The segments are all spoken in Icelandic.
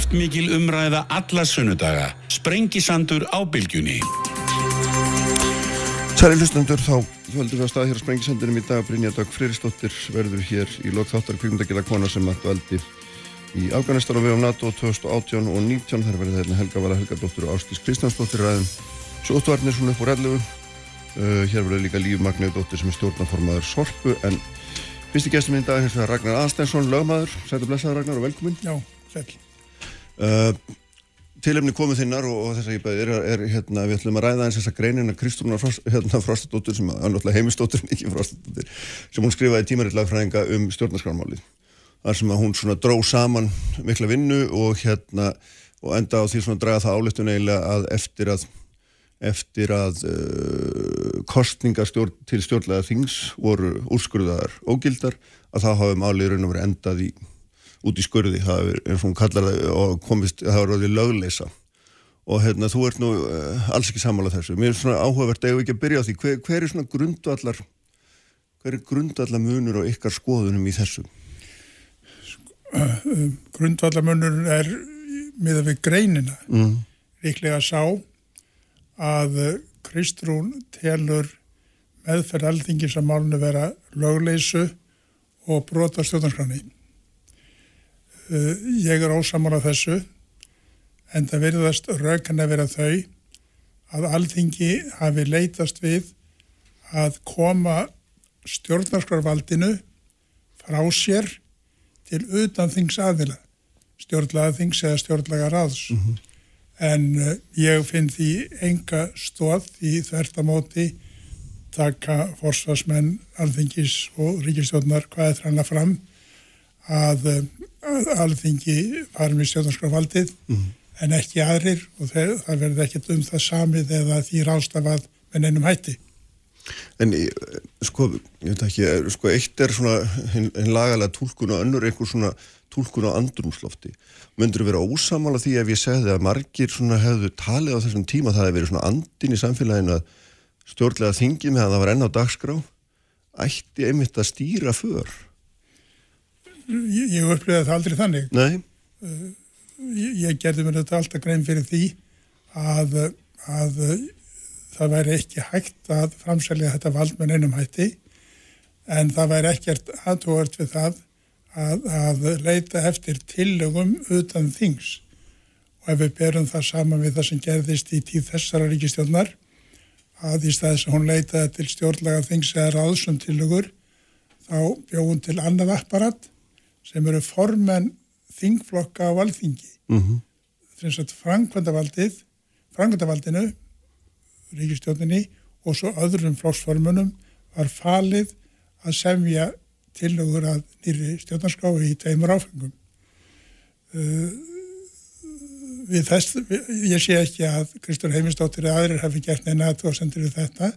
Kraftmikil umræða alla sunnudaga. Sprengisandur á bylgjunni. Særi hlustendur, þá höldum við að stað hér á Sprengisandunum í dag. Brynja Dag Friristóttir verður hér í lok þáttar kvíkmyndagila kona sem að dvaldi í Afganistan og við á NATO 2018 og 19. Þar verður þetta Helga Vala Helgadóttir og Ástís Kristjánsdóttir ræðum sjóttvarnir svona upp úr ellu. Uh, hér verður líka Líf Magniðdóttir sem er stjórnaformaður Sorpu en fyrsti gestur minn í dag er Ragnar Aðsteinsson, lögmaður. Sætu blessaður Ragnar og velkomin. Já, sæl. Uh, tilefni komið þinnar og, og þess að ég bæði er, er hérna, við ætlum að ræða eins þessa greinina Kristúna Frost, hérna, Frostadóttur sem er náttúrulega heimistóttur en ekki Frostadóttur sem hún skrifaði tímarittlagfræðinga um stjórnarskrarmálið þar sem að hún svona dró saman mikla vinnu og hérna og enda á því svona draga það álittun eiginlega að eftir að eftir að uh, kostningar stjórn, til stjórnlega þings voru úrskurðaðar ógildar að það hafa málið raun og verið endað í út í skurði, það er eins og hún kallar það og komist, það var ráðið lögleisa og hérna, þú ert nú uh, alls ekki samála þessu, mér er svona áhugavert að ég ekki að byrja á því, hver, hver er svona grundvallar hver er grundvallar munur á ykkar skoðunum í þessu? Grundvallar munur er miða við greinina mm. líklega sá að Kristrún telur meðferð alþingis að málunu vera lögleysu og brota stjórnarskrani Uh, ég er ósamála þessu en það verðast raukan að vera þau að alþingi hafi leitast við að koma stjórnarskarvaldinu frá sér til utan þings aðila stjórnlaga þings eða stjórnlaga ráðs mm -hmm. en uh, ég finn því enga stóð í þvertamóti taka forsvarsmenn alþingis og ríkistjórnar hvað er þranna fram að uh, alþingi farum í stjórnarskrafaldið mm. en ekki aðrir og þeir, það verður ekkert um það samið eða því rástafað með neinum hætti. En sko, ég veit ekki, sko eitt er svona hinn lagalega tólkun og önnur einhver svona tólkun á andrumslofti. Möndur vera ósamála því ef ég segði að margir svona hefðu talið á þessum tíma það hefði verið svona andin í samfélaginu að stjórnlega þingi með að það var enn á dagskrá ætti einmitt að stýra för Ég, ég upplýði það aldrei þannig. Nei. Uh, ég, ég gerði mér þetta alltaf grein fyrir því að, að það væri ekki hægt að framsælja þetta vald með neinum hætti en það væri ekkert aðtóðart við það að, að leita eftir tillögum utan þings og ef við berum það saman við það sem gerðist í tíð þessara ríkistjórnar að í staðis að hún leitaði til stjórnlega þings eða ráðsum tillögur þá bjóðum til annað apparat sem eru formenn þingflokka á alþingi mm -hmm. þess að frangvöndavaldið frangvöndavaldinu ríkistjóninni og svo öðrum flokksformunum var falið að semja tillögur að nýri stjórnarskáfi í tveimur áfengum uh, við þess ég sé ekki að Kristur Heimistóttir eða aðrir hafi gert neina aðtóðsendur við þetta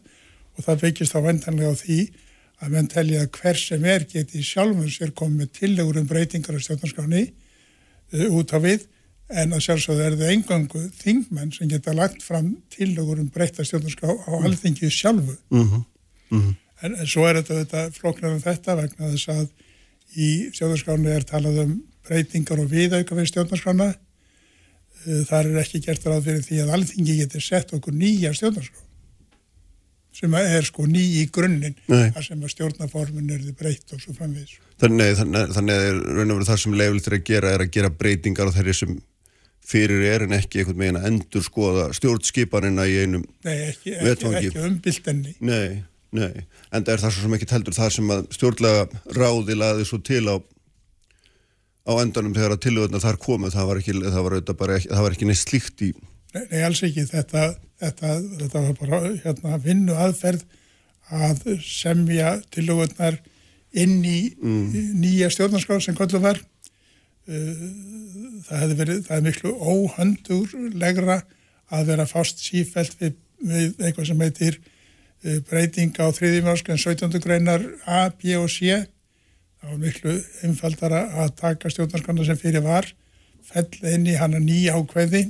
og það veikist á vendanlega á því að menn telja að hver sem er geti sjálfur sér komið með tillegur um breytingar á stjórnarskráni uh, út á við en að sjálfsögðu er það engangu þingmenn sem geta lagt fram tillegur um breyta stjórnarskrá á mm. alþingi sjálfu. Mm -hmm. Mm -hmm. en, en svo er þetta, þetta floknar um þetta vegna þess að í stjórnarskráni er talað um breytingar og viðauka við stjórnarskrána. Uh, þar er ekki gert ráð fyrir því að alþingi geti sett okkur nýja stjórnarskrá sem er sko ný í grunninn þar sem að stjórnaformin er þið breytt og svo framvegis. Þannig, þannig, þannig að raun og veru það sem leifilegt er að gera er að gera breytingar á þeirri sem fyrir er en ekki einhvern veginn að endur skoða stjórnskipanina í einum Nei, ekki, ekki, ekki umbildenni. Nei, nei, en það er það sem ekki teldur það sem að stjórnlega ráði laði svo til á á endanum þegar að tilvöðna þar komið það var ekki, það var bara, það var ekki neitt slíkt í Nei, alls ekki. Þetta, þetta, þetta var bara hérna, vinnu aðferð að semja tilugurnar inn í mm. nýja stjórnarskáð sem kollu var. Uh, það hefði verið, það er miklu óhandurlegra að vera fást sífælt við, við eitthvað sem heitir uh, breyting á þriðjumáskan 17. greinar A, B og C. Það var miklu einfaldara að taka stjórnarskána sem fyrir var, fell inn í hana nýja ákveði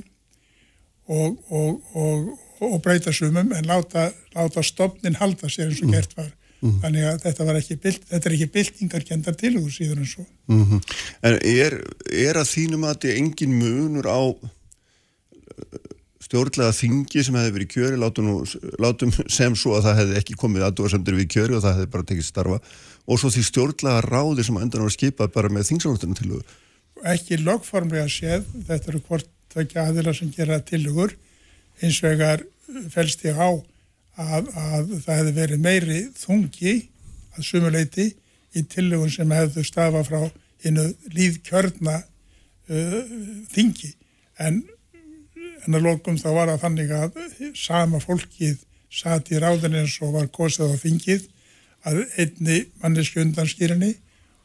og, og, og, og breyta sumum en láta, láta stopnin halda sér eins og mm. gert var Mm. Þannig að þetta, ekki þetta er ekki byltingarkendar til úr síður en svo. Mm -hmm. En er, er að þínum að þetta er engin munur á stjórnlega þingi sem hefði verið kjöri látum, látum sem svo að það hefði ekki komið aðdóðasemdur við kjöri og það hefði bara tekið starfa og svo því stjórnlega ráði sem endan var skipað bara með þingsalóttunum til þau Ekki logformlega séð þetta eru hvort ekki aðila sem gera tilugur eins vegar fælst ég á að, að það hefði verið meiri þungi að sumuleiti í tilugun sem hefðu stafa frá innu líðkjörna uh, þingi. En en að lokum þá var það þannig að sama fólkið satt í ráðin eins og var kosið á þingið að einni manneski undan skýrinni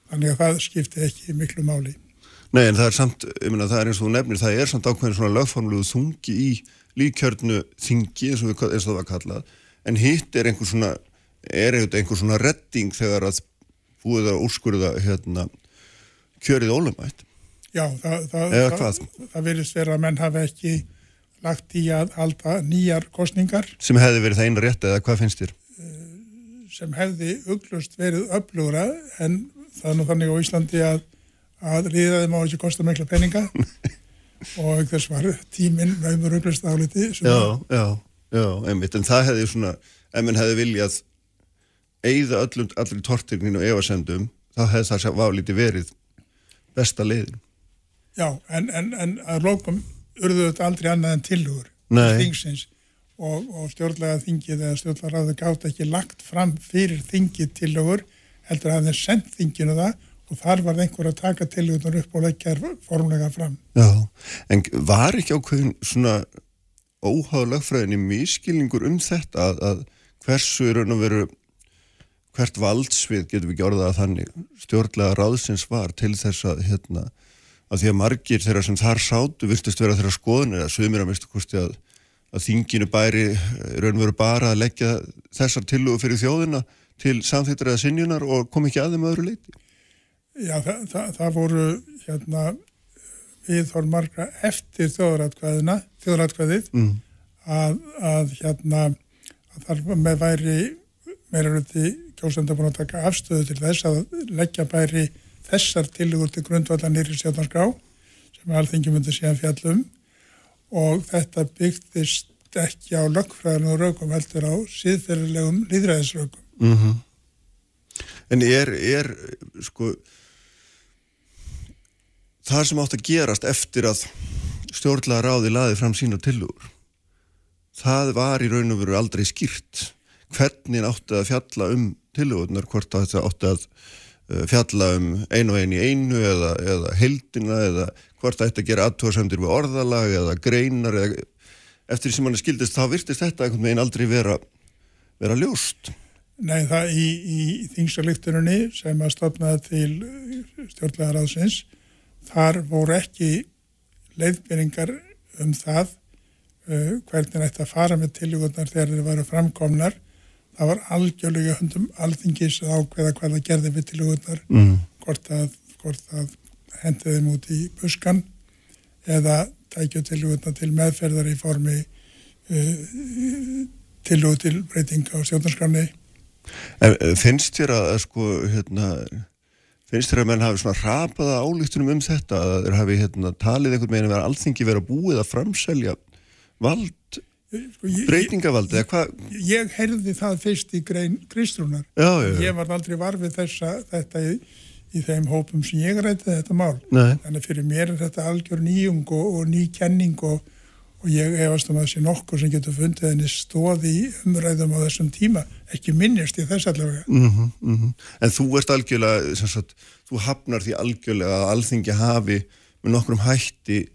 þannig að það skipti ekki miklu máli. Nei en það er samt, ég meina það er eins og þú nefnir, það er samt ákveðin svona lögformluðu þungi í líkjörnu þingi eins og, við, eins og það var kallað en hitt er einhver svona, er einhver svona redding þegar að búið að úrskurða hérna kjörið ólumætt. Já, það, það, það, það virðist vera að menn hafa ekki lagt í að halda nýjar kostningar. Sem hefði verið það einu rétt eða hvað finnst þér? Eh, sem hefði uglust verið öflugra en það er nú þannig á Íslandi að, að líðaði má ekki kosta mikla peninga og þess var tíminn meðmur uglust áliti. Já, já, já, einmitt, en það hefði svona, ef mann hefði viljað eigða öllum, allir tortirninu og evasendum, þá hefði það válíti verið besta leiðin. Já, en, en, en að lókum urðu þetta aldrei annað en tilugur þingsins og, og stjórnlega þingið eða stjórnlega ráðu gátt ekki lagt fram fyrir þingið tilugur heldur að það sendt þinginu það og þar var einhver að taka tilugunar upp og leggja formlega fram. Já, en var ekki ákveðin svona óháðu lögfræðinni miskilningur um þetta að, að hversu er raun og veru hvert valdsvið getur við ekki orðað að þannig stjórnlega ráðsins var til þess að hérna að því að margir þeirra sem þar sátu virtust vera þeirra skoðunir að sögumir að mestu kosti að, að þinginu bæri raunveru bara að leggja þessar tilugu fyrir þjóðina til samþýttir eða sinjunar og kom ekki að þeim öðru leiti. Já, það, það, það voru hérna við þór margra eftir þjóðratkvæðið mm. að, að hérna að þar með væri meira röndi kjósenda búin að taka afstöðu til þess að leggja bæri þessar tilugur til grundvallar nýri stjórnarskrá sem alþengi myndi síðan fjallum og þetta byggt ekki á lögfræðinu rökum heldur á síðferðilegum líðræðisrökum. Mm -hmm. En er, er sko það sem átt að gerast eftir að stjórnlega ráði laði fram sína tilugur það var í raun og veru aldrei skýrt hvernig átti að fjalla um tilugurnar hvort þetta átti að Eh, fjalla um einu og einu í einu eða, eða heldina eða hvort að gera aðtóðsendir við orðalag eða greinar eða eftir sem hann er skildist þá virtist þetta einhvern veginn aldrei vera, vera ljóst. Nei það í, í þingsalíkturinni sem að stopnaði til stjórnlega ráðsins þar voru ekki leiðbyrningar um það uh, hvernig þetta fara með tilugurnar þegar þeir varu framkomnar það var algjörlega hundum alþingis að ákveða hvað það gerði við tilugunar mm. hvort að, að hendið þeim út í buskan eða tækja tilugunar til meðferðar í formi uh, tilugu til breytinga á stjórnarskrafni Finnst þér að sko hérna finnst þér að menn hafi svona rapaða álíktunum um þetta að þeir hafi hérna talið einhvern veginn að vera alþingi verið að búið að framselja vald Sko, breytingavald eða hvað? Ég heyrði það fyrst í grein Kristrúnar ég var aldrei varfið þessa þetta í, í þeim hópum sem ég rætti þetta mál Nei. þannig fyrir mér er þetta algjör nýjung og, og ný kenning og, og ég efast um að það sé nokkur sem getur fundið henni stóði í umræðum á þessum tíma ekki minnist í þess allavega mm -hmm, mm -hmm. En þú ert algjörlega sagt, þú hafnar því algjörlega að alþingi hafi með nokkrum hætti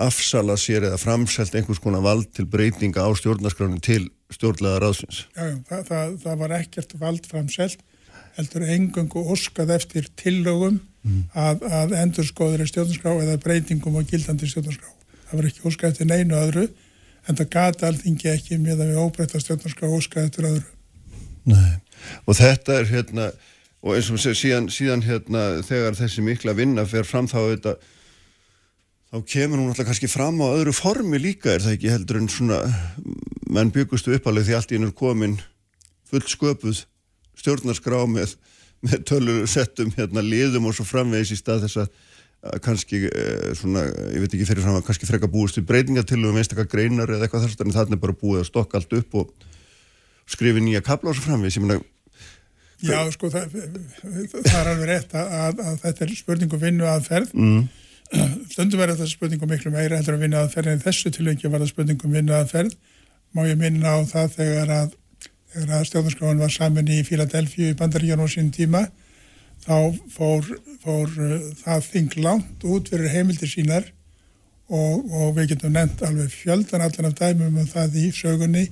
afsala sér eða framselt einhvers konar vald til breytinga á stjórnarskránu til stjórnlega ráðsins. Já, já það, það, það var ekkert vald framselt, heldur engungu óskað eftir tillögum mm. að, að endur skoður í stjórnarskrá eða breytingum á gildandi stjórnarskrá. Það var ekki óskað eftir neinu öðru, en það gata alltingi ekki með að við óbreyta stjórnarskrá óskað eftir öðru. Nei, og þetta er hérna, og eins og síðan, síðan hérna þegar þessi mikla vinna fer fram þá þetta þá kemur hún alltaf kannski fram á öðru formi líka er það ekki heldur en svona menn byggustu uppalið því allt í hennur komin full sköpuð stjórnarskrá með, með tölur settum hérna liðum og svo framvegis í stað þess að kannski eh, svona, ég veit ekki fyrir fram að kannski freka búist við breytingatillu um einstakar greinar eða eitthvað þess en þannig er bara búið að stokka allt upp og skrifi nýja kapla og svo framvegis. Ég meina Já, sko, það, það er alveg rétt að, að, að þetta er spurningu vinnu aðferð. Mm. stundum verður þetta spurningu miklu meira heldur að vinnu aðferð en þessu tilvægi var það spurningu vinnu aðferð. Má ég minna á það þegar að, að stjórnarskráin var saman í Fíladelfíu í Bandaríjan og sín tíma þá fór, fór uh, það þing langt út fyrir heimildir sínar og, og við getum nefnt alveg fjöldan allan af dæmum um það í sögunni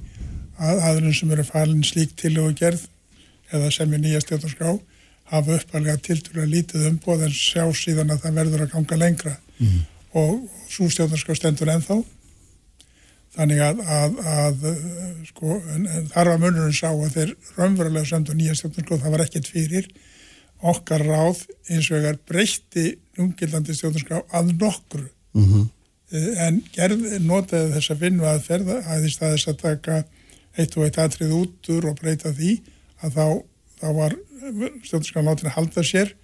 að aðrun sem eru falin slík til og gerð eða sem er nýja stjórnarskrá hafa uppalega tiltur að lítið umbóð en sjá síðan að það verður að ganga lengra. Mm. og, og svo stjórnarskrá stendur ennþá. Þannig að, að, að sko, en, en þar var munurinn sá að þeir raunverulega sendu nýja stjórnarskrá það var ekkert fyrir okkar ráð eins og egar breytti umgildandi stjórnarskrá að nokkru. Mm -hmm. en gerð notaði þess að vinna að ferða að því staðis að taka eitt og eitt atrið út úr og breyta því að þá, þá var stjórnarskrá látin að halda sér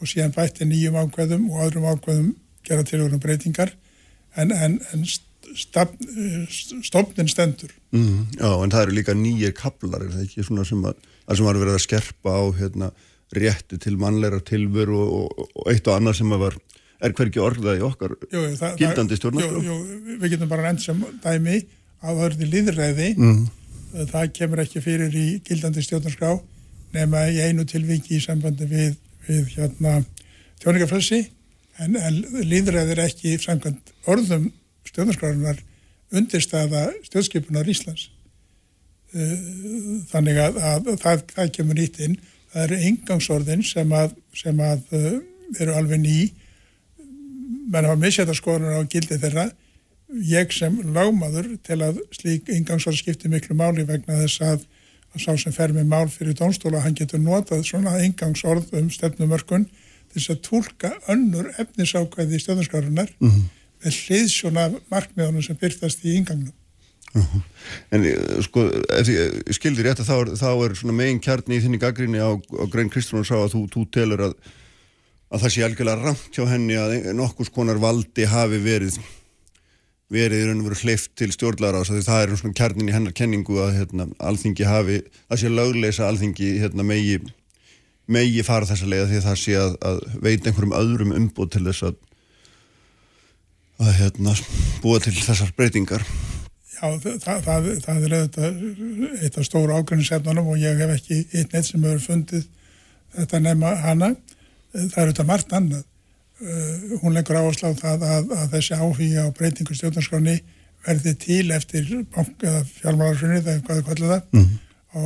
og síðan bætti nýjum ákveðum og öðrum ákveðum gera tilvægum breytingar en, en, en stofnin stendur. Mm, Já, en það eru líka nýjir kaplar er það ekki svona sem að, að sem var verið að skerpa á hérna rétti til mannleira tilveru og, og, og eitt og annað sem var er hverki orðað í okkar jú, jú, það, gildandi stjórnarskrá Við getum bara enn sem dæmi að eru liðræði mm. það kemur ekki fyrir í gildandi stjórnarskrá nema í einu tilviki í sambandi við, við hérna, tjóningaflössi en, en liðræði er ekki samkvæmt orðum stjórnarskrárunar undirstaða stjórnskipunar Íslands. Eh, þannig að, að, að það, það kemur nýtt inn það eru engangsorðin sem að, sem að uh, eru alveg ný. Menn hafa misjæta skoðunar á gildi þeirra. Ég sem lágmaður til að slík engangsorð skipti miklu máli vegna þess að, að sá sem fer með mál fyrir dónstóla hann getur notað svona engangsorð um stefnumörkun til þess að tólka önnur efnisákvæði í stjórnarskarunar mm -hmm. með hliðsjona markmiðunum sem byrtast í engangnum Uh -huh. En eh, sko, ef ég skildi rétt að þá er, þá er svona megin kjarni í þinni gaggrinni á, á Grein Kristján sá að þú, þú telur að, að það sé algjörlega ramt hjá henni að nokkus konar valdi hafi verið verið í raun og veru hleyft til stjórnlara og það er svona kjarnin í hennar kenningu að hérna, alþingi hafi, það sé lögleisa alþingi hérna, megi, megi fara þessa leiða því það sé að, að veit einhverjum öðrum umbúð til þess að að hérna, búa til þessar breytingar Já, það, það, það er auðvitað eitt af stóru ágrænsefnunum og ég hef ekki einn eitt sem hefur fundið þetta nefna hana. Það er auðvitað margt annað. Uh, hún leggur áherslu á það að, að þessi áhuga á breytingu stjórnarskráni verði til eftir bank eða fjármálarsunni, það er hvað það kallar það, mm -hmm. á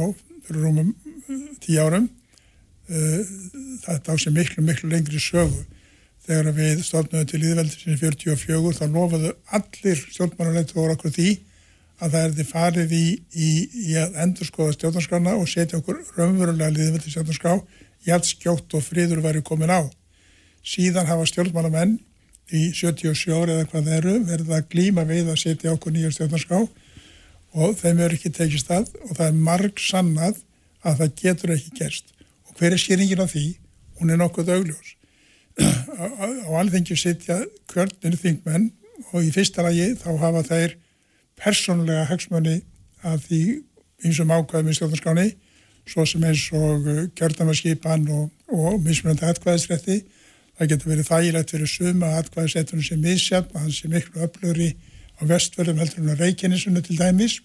rúmum uh, tíu árum. Uh, þetta á sig miklu, miklu lengri sögu. Þegar við stofnum til íðveldisins 44 þá lofaðu allir stjórnmálarleitt voru okkur því að það er því farið í, í, í að endur skoða stjórnarskrána og setja okkur raunverulega liðveldi stjórnarskrá hjálp skjótt og friður væri komin á. Síðan hafa stjórnmálamenn í 77 ári eða hvað þeir eru verið að glýma við að setja okkur nýja stjórnarskrá og þeim eru ekki tekist að og það er marg sannað að það getur ekki gerst. Og hver er skýringin á því? Hún er nokkuð augljós. á alþengi setja kvörnir þingmenn og í fyrsta lagi þá hafa þeir persónulega hagsmunni af því eins og ákvæðum í stjórnarskáni svo sem eins og uh, kjördamarskipan og, og mismunandi atkvæðisrætti það getur verið þægilegt fyrir suma atkvæðisrættunum sem misjafn að hans er miklu öflugri á vestfjörðum heldur en á reikinnisunni til dæmis.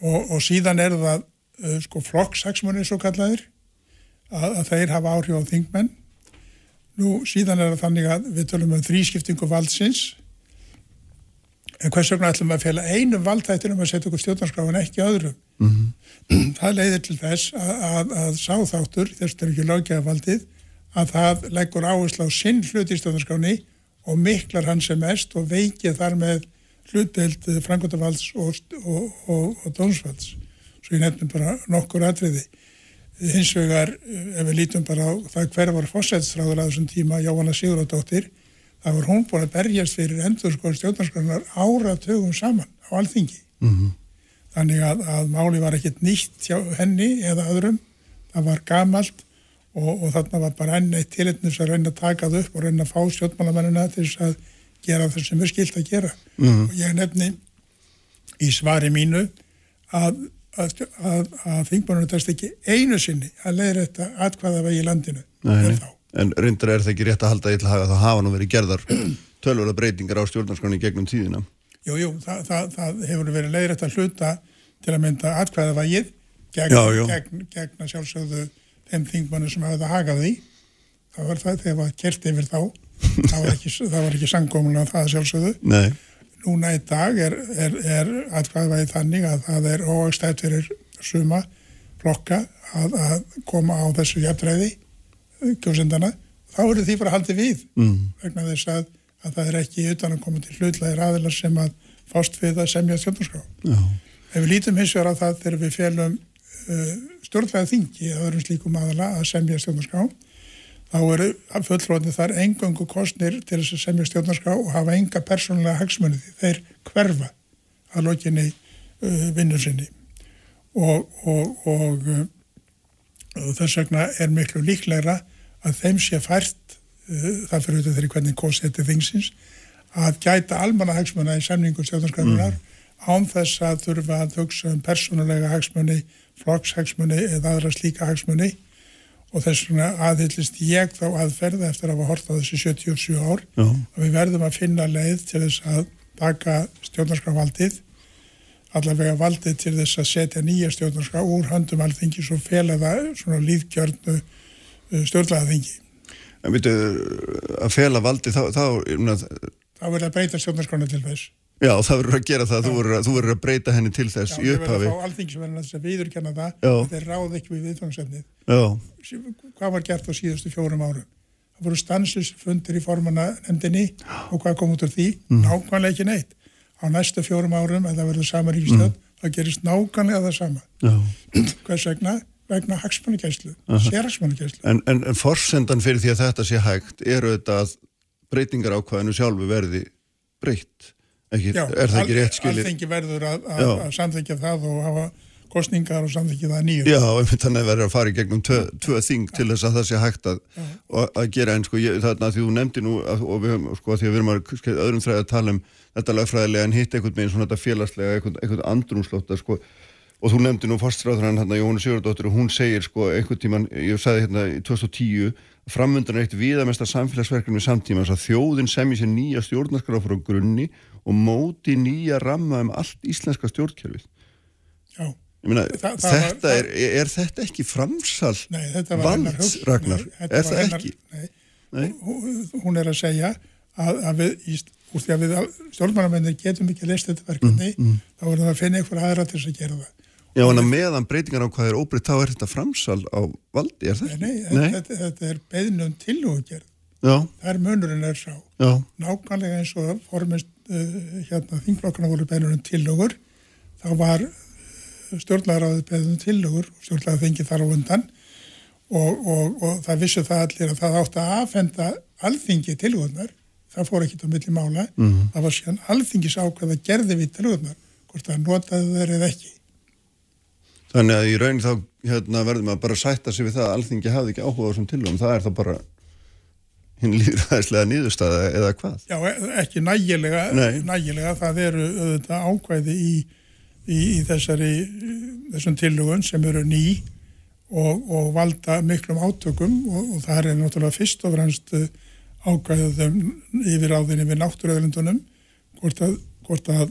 Og, og síðan er það uh, sko flokkshagsmunni svo kallaðir að, að þeir hafa áhrif á þingmenn. Nú síðan er það þannig að við tölum um þrískiptingu valdsins en hvers vegna ætlum að fjalla einu valdhættinum að setja okkur stjórnarskráin ekki öðrum? Mm -hmm. það leiðir til þess að, að, að sáþáttur, þess að það er ekki lögjafaldið að það leggur áherslu á sinn hlut í stjórnarskráni og miklar hann sem mest og veikið þar með hlutdeild frangotafalds og, og, og, og dónsfalds svo ég nefnum bara nokkur atriði. Hins vegar ef við lítum bara á það hver var fósætsráður að þessum tíma Jóhanna Sigurðardóttir það var hún búin að berjast fyrir endur sko stjórnarskránar áratögum saman á alþingi. Mm -hmm. þannig að, að máli var ekkert nýtt hjá henni eða öðrum. Það var gamalt og, og þarna var bara enn eitt tilitnus að reyna að taka það upp og reyna að fá stjórnmálamennina til þess að gera það sem er skilt að gera. Mm. og ég nefni í svari mínu að, að, að, að þingmannur tæst ekki einu sinni að leiðra þetta atkvaða vegi í landinu Nei, en reyndar er það ekki rétt að halda í til að það hafa nú verið gerðar tölvöla breytingar á stjórnarskráni gegnum tíðina. Jú, jú, það, það, það hefur verið leiðrætt að hluta til að mynda atkvæða vægið gegn, gegn, gegn sjálfsögðu þeim þingmannu sem hafa það hagað því. Það var það þegar það kert yfir þá það var ekki, ekki sangómulega það sjálfsögðu. Nei. núna í dag er, er, er atkvæða vægið þannig að það er óagstætt fyrir suma flokka að, að koma á þessu jæftræði kjósindana, þá eru því bara haldið við mm. vegna þess að að það er ekki utan að koma til hlutlæðir aðilar sem að fást við að semja stjórnarskrá. Ef við lítum hins vegar á það þegar við félum uh, stjórnlega þingi að öðrum slíkum aðala að semja stjórnarskrá, þá eru fullróðinu þar engöngu kostnir til þess að semja stjórnarskrá og hafa enga persónulega hagsmunni því þeir hverfa að lokinni uh, vinnur sinni. Og, og, og, uh, og þess vegna er miklu líklegra að þeim sé fært Eh, það fyrir auðvitað þeirri hvernig kostið þingsins að gæta almanna hagsmuna í samningu stjórnarskræðunar mm. án þess að þurfa að hugsa um persónulega hagsmunni, flokkshagsmunni eða aðra slíka hagsmunni og þess vegna aðhyllist ég þá aðferða eftir að hafa hort á þessi 77 ár Já. og við verðum að finna leið til þess að taka stjórnarskræðvaldið allavega valdið til þess að setja nýja stjórnarskrá úr höndum alþingi svo fel að það svona líðgjörnu eh, stjórnlaðaþingi En veitu, að fela valdi þá... Þá, þá verður að breyta stjórnarskránu til þess. Já, það verður að gera það, verður, þú verður að breyta henni til þess Já, í upphafi. Já, við verðum að fá allþingisverðin að viðurkenna það, að þeir ráð ekki við viðfangsefnið. Já. Hvað var gert á síðustu fjórum árum? Það voru stansus fundir í formana nefndinni og hvað kom út úr því? Mm. Nákvæmlega ekki neitt. Á næstu fjórum árum, að það verður sama ríkistöð, mm. það gerist nákvæmlega það sama. Hvers vegna? vegna hagsmannigæslu, sérhagsmannigæslu. En, en, en forsendan fyrir því að þetta sé hægt eru þetta að breytingar ákvæðinu sjálfu verði breytt? Ekki, Já, er það ekki rétt skilir? Já, allþengi verður að, að, að samþykja það og hafa kostningar og samþykja það nýjum. Já, þannig að verður að fara í gegnum tvö þing til þess að það sé hægt að, að gera en sko þarna því þú nefndi nú og við sko því að við erum að öðrum fræði að tala um þetta lagfræðilega en hitt einhvern veginn svona þetta félagslega, einhvern, einhvern andrumslótt að sko. Og þú nefndi nú faststráðurann hérna Jónu Sigurdóttir og hún segir sko einhvern tíman, ég sagði hérna í 2010 framöndan eitt viðamesta samfélagsverkefni samtíma að þjóðin semji sér nýja stjórnarskraf frá grunni og móti nýja ramma um allt íslenska stjórnkjörfið Já Meina, Þa, þetta var, er, er þetta ekki framsal nei, valds, Ragnar? Nei, er það hennar, ekki? Nei. Nei. Hún er að segja að, að við, úr því að við stjórnmannamenni getum ekki að lesta þetta verkefni, mm, mm. þá verðum við að finna einhverja aðra til þess að gera það. Já, en að meðan breytingar á hvað er óbreytt, þá er þetta framsal á valdi, er það? Nei, nei, Þetta, þetta er beðnum tilhuggerð. Já. Það er munurinn er sá. Já. Nákvæmlega eins og formist uh, hérna þingflokkana voru beðnum tilhugur, þá var uh, stjórnlegaráðið beðnum tilhugur, stjórnlega þingið þar á undan og, og, og það vissu það allir að það átti að aðfenda alþingi tilhugurnar, það fór ekki á milli mála, mm -hmm. það var síðan alþingis ákveð að gerði við tilhugurnar, hvort það notaði þeir eða ekki. Þannig að í raun þá hérna, verðum að bara sætta sig við það að alþingi hafði ekki áhuga á þessum tilvægum. Það er þá bara hinn líðræðislega nýðustæða eða hvað? Já, e, ekki nægilega. Nægilega. Það eru auðvitað ákvæði í, í, í þessari, þessum tilvægum sem eru ný og, og valda miklum átökum og, og það er náttúrulega fyrst og fremst uh, ákvæðum yfir áðinni við náttúruöðlundunum hvort að, hvort að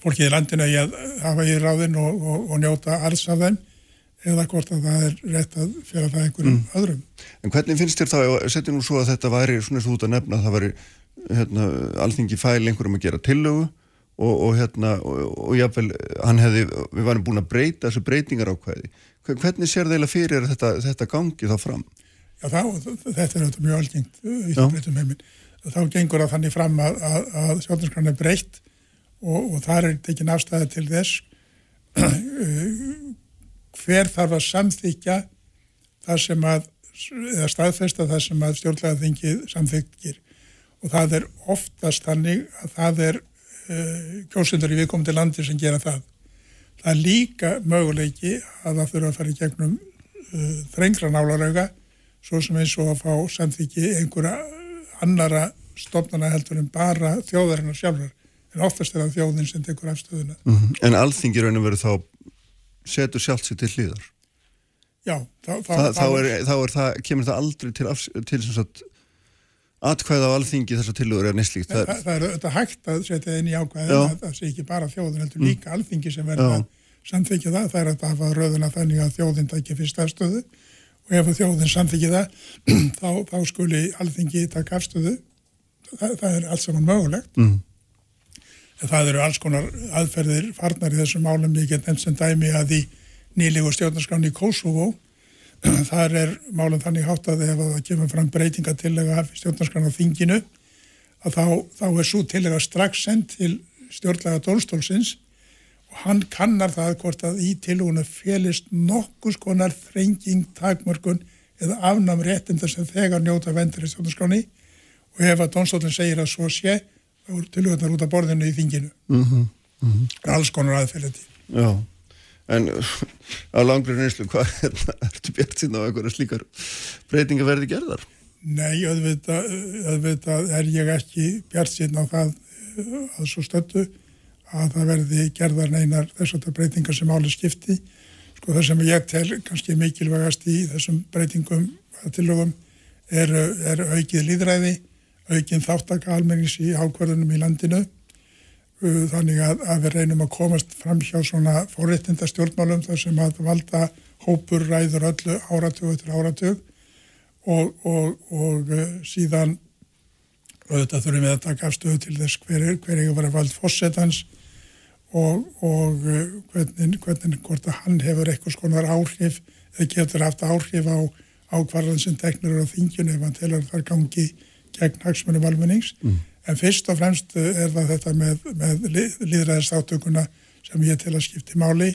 fólkið í landinu að hafa í ráðin og, og, og njóta alls af þeim eða hvort að það er rétt að fjara það einhverjum mm. öðrum. En hvernig finnst þér þá, setjum nú svo að þetta væri svona svo út að nefna að það væri hérna, alþingi fæl einhverjum að gera tillögu og, og hérna og jáfnvel, hann hefði, við varum búin að breyta þessu breytingar ákvæði. Hvernig sér þeila fyrir þetta, þetta gangi þá fram? Já, þá, þetta er auðvitað mjög algengt í það breytum heiminn. Þá gengur það þannig fram að, að, að sjálfnarskran er breytt og, og þar er tekin afstæða til þess hver þarf að samþykja það sem að eða staðfesta það sem að stjórnlega þingið samþykir og það er oftast þannig að það er uh, kjósundur í viðkomandi landi sem gera það. Það er líka möguleiki að það þurfa að fara í gegnum uh, þrengra nálarauga svo sem eins og að fá samþyggi einhverja annara stofnana heldur en bara þjóðarinnar sjálfur en oftast er það þjóðin sem tekur afstöðuna. Mm -hmm. En alþingi raun og veru þá setur sjálft sér til hlýðar? Já, þá, þá, Þa, þá, er, þá er það, kemur það aldrei til, til sem sagt atkvæða á alþingi þessar tilögur er neslíkt. Það, það, það er auðvitað hægt að setja inn í ákvæði að það sé ekki bara þjóðin heldur líka alþingi sem verður að samþykja það. Það er að hafa rauðuna þannig að þjóðin takja fyrst afstöðu og ef þjóðin samþykja það þá, þá skuli alþingi taka afstöðu. Það, það er allt saman mögulegt. Mm. Það eru alls konar aðferðir farnar í þessum málum. Ég get nefnt sem dæmi að í nýlegu stjórnarskrán í Kosovo þar er málum þannig hátt að ef það kemur fram breytingatillega af stjórnarskrán á þinginu að þá, þá er svo tillega strax sendt til stjórnlega dólstólsins og hann kannar það hvort að í tilhúinu félist nokkus konar þrenging, takmörkun eða afnam réttinda sem þegar njóta vendur í stjórnarskráni og ef að dólstólinn segir að svo sé þá eru tilhúinar út af borðinu í þinginu. Mm -hmm. Mm -hmm. Alls konar aðferðið. Já. En á langri reynslu, hvað þetta? Ertu bjart síðan á einhverja slíkar breytinga verði gerðar? Nei, auðvitað, auðvitað er ég ekki bjart síðan á það að svo stöldu að það verði gerðar neinar þess að það breytingar sem áli skipti. Sko það sem ég tel kannski mikilvægast í þessum breytingum tilögum er, er aukið líðræði, aukið þáttaka almennings í ákvarðunum í landinu þannig að, að við reynum að komast fram hjá svona fórréttinda stjórnmálum þar sem að valda hópur ræður öllu áratug eftir áratug og, og, og síðan auðvitað þurfum við að taka afstöðu til þess hver er, hver er vera vald fósettans og, og hvernig, hvernig hvort að hann hefur eitthvað skonar áhrif eða getur haft áhrif á ákvarðan sem teknur á þingjun ef hann telur þar gangi gegn hagsmunum almennings mm. En fyrst og fremst er það þetta með, með líðræðisáttökuna sem ég til að skipti máli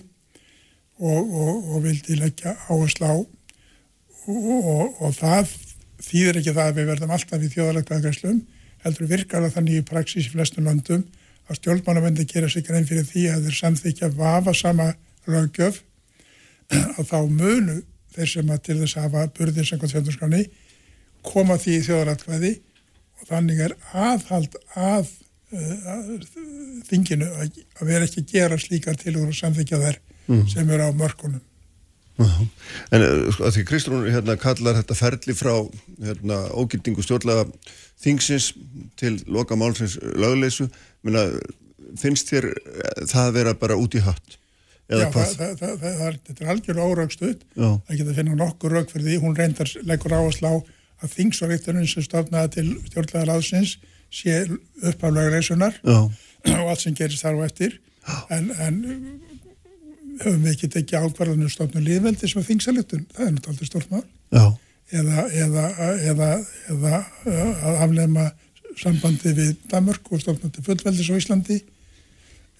og, og, og vildi leggja áherslu á. Og, og það þýðir ekki það að við verðum alltaf í þjóðalega aðgræslum, heldur virkar það þannig í praxis í flestum landum að stjórnmánamendi gera sig grein fyrir því að þeir samþykja vafa sama lögjöf að þá munu þeir sem að til þess að hafa burðir sem hvað þjóðnarskrani koma því í þjóðaratkvæði og þannig er aðhald að, að þinginu að, að vera ekki að gera slíkar tilur og samþykja þær mm. sem eru á mörkunum. -huh. En að því Kristrún hérna, kallar þetta ferli frá hérna, ógildingu stjórnlega þingsins til loka málsins lögleysu, Minna, finnst þér það vera bara út í hatt? Já, það, það, það, það er, er algjörlega óraugstöð, það getur að finna nokkur raug fyrir því, hún reyndar leggur á að þingsvarriðtunum sem stofnaði til stjórnlega ráðsins sé uppaflega reysunar og allt sem gerist þar og eftir. En, en höfum við ekki tekið ákvarðanum stofnum líðveldi sem er þingsalutun, það er náttúrulega stort mál. Eða, eða, eða, eða að aflema sambandi við Danmörk og stofna til fullveldis á Íslandi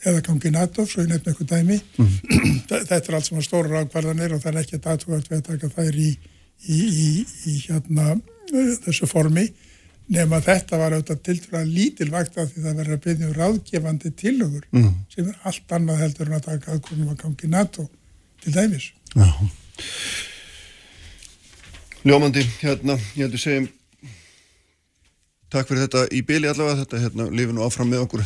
eða gangi NATO, svo ég nefn eitthvað dæmi. Mm. þetta er allt sem að stóra ákvarðanir og það er ekki að aðtúast við að taka þær í í, í, í hérna þessu formi nema þetta var auðvitað til dæra lítilvægt af því það verður að byrja um ráðgefandi tilögur mm. sem er allt annað heldur en að taka aðkonum að gangi NATO til dæmis. Já. Ljómandi, hérna, ég heldur segjum takk fyrir þetta í byli allavega. Þetta, hérna, lifinu áfram með okkur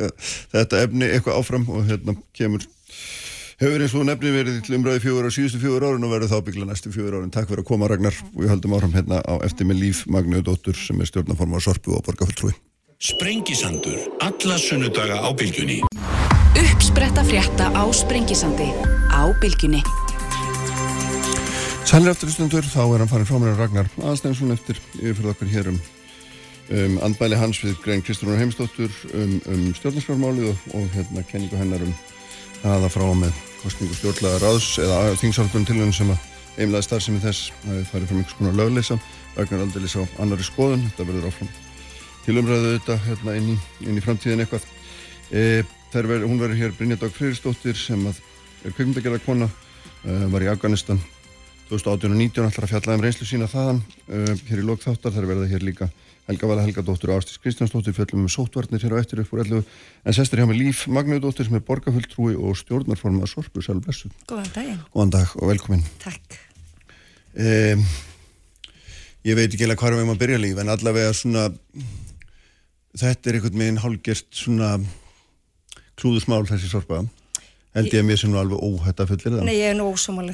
þetta efni eitthvað áfram og hérna kemur hefur eins og nefni verið til umræði fjögur á síðustu fjögur árun og verður þá byggla næstu fjögur árun. Takk fyrir að koma Ragnar og við höldum áfram hérna á eftir með líf Magniður Dóttur sem er stjórnaformar Sorpu og Borgafulltrúi. Sprengisandur, alla sunnudaga á bylgjunni. Uppspretta frétta á Sprengisandi á bylgjunni. Sælir eftir stundur, þá er hann farin frá mér Ragnar Aðstæðinsson eftir yfirfyrða okkur hér um, um andbæli hans við Grein Kristrúnar Heimstóttur um, um stjórnarskrármálið og, og hérna kenningu hennar um aða frá með kostningu stjórnlega ráðs eða þingsálfum til henni sem að einlega starfsemi þess að við farum frá einhvers konar lögleysa Ragnar aldrei sá annari skoðun. Þetta verður áfram til umræðu þetta hérna inn í, inn í framtíðin eitthvað. E, ver, hún verður hér Brynjardag Freyristóttir sem að er kveikmyndagerða kona e, var í Afganistan 2018 og 19 ætlar að fjalla um reynslu sína þaðan e, hér í lókþáttar þar verða hér líka Helga Vala Helgadóttur og Ástís Kristjánsdóttir fjöllum með sótvarnir hér á eftir upp úr 11 en sestur hjá með Líf Magniðdóttir sem er borgarfulltrúi og stjórnarformað Sorpu Sælblessu. Góðan dag. Góðan dag og velkomin. Takk. um, ég veit ekki alveg hvað við erum að byrja líf en allavega svona þetta er einhvern veginn hálgert svona klúðusmál þessi sorpa held ég að mér sem nú alveg óhætt að fullir það Nei, ég er nú ósamála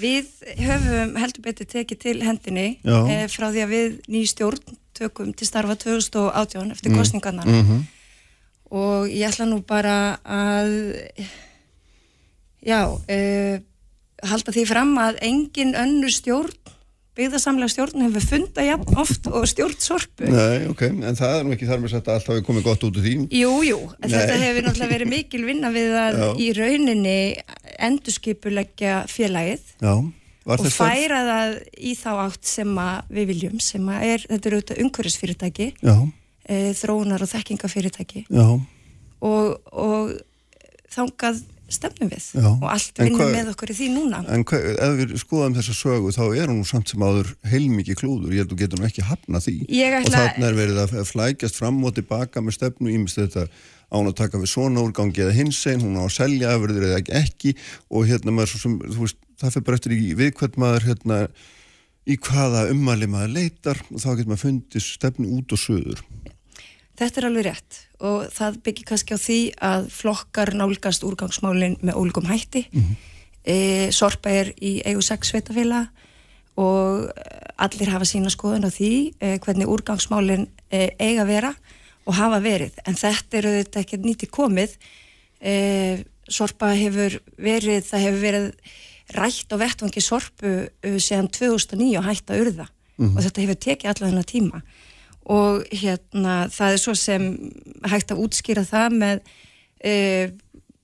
við höfum heldur betur tekið til hendinni Já. e, frá því að við ný stjórn tökum til starfa 2018 eftir Mm. kostningarnar Mhm. og ég ætla nú bara að já, e, halda því fram að engin önnur stjórn byggðarsamlega stjórn hefur fundað jafn oft og stjórn sorpu Nei, ok, en það er nú ekki þar með að allt hafi komið gott út úr því. Jú, jú, Nei. þetta hefur náttúrulega verið mikil vinna við að Já. í rauninni endurskipuleggja félagið Já, og færa það í þá átt sem við viljum, sem er, þetta eru auðvitað umhverfisfyrirtæki, e, þróunar og þekkingafyrirtæki. Og, og þangað stefnum við Já. og allt vinnum með okkur í því núna. en hva, ef við skoðum þessa sögu þá er hún samt sem áður heilmikið klúður, ég held að þú getur nú ekki hafna því. Ég og ætla- þarna er verið að flækjast fram og tilbaka með stefnu ímest þetta án að taka við svona úrgangi eða hins einn, hún á að selja afurður eða ekki, og hérna maður svo sem, þú veist, það fyrir bara eftir í við hvert maður hérna í hvaða ummæli maður leitar. Og þá getur maður fundið stefnu út og söður Þetta er alveg rétt og það byggir kannski á því að flokkar nálgast úrgangsmálinn með ólíkum hætti. e, Sorpa er í eigu 6 sveitafélag og allir hafa sína skoðun á því e, hvernig úrgangsmálinn e, eiga að vera og hafa verið. En þetta eru þetta ekki nýtti komið. E, sorpa hefur verið, það hefur verið rætt á vettvangi sorpu síðan 2009 og hætt að urða og þetta hefur tekið alla þennan tíma og hérna það er svo sem hægt að útskýra það með e,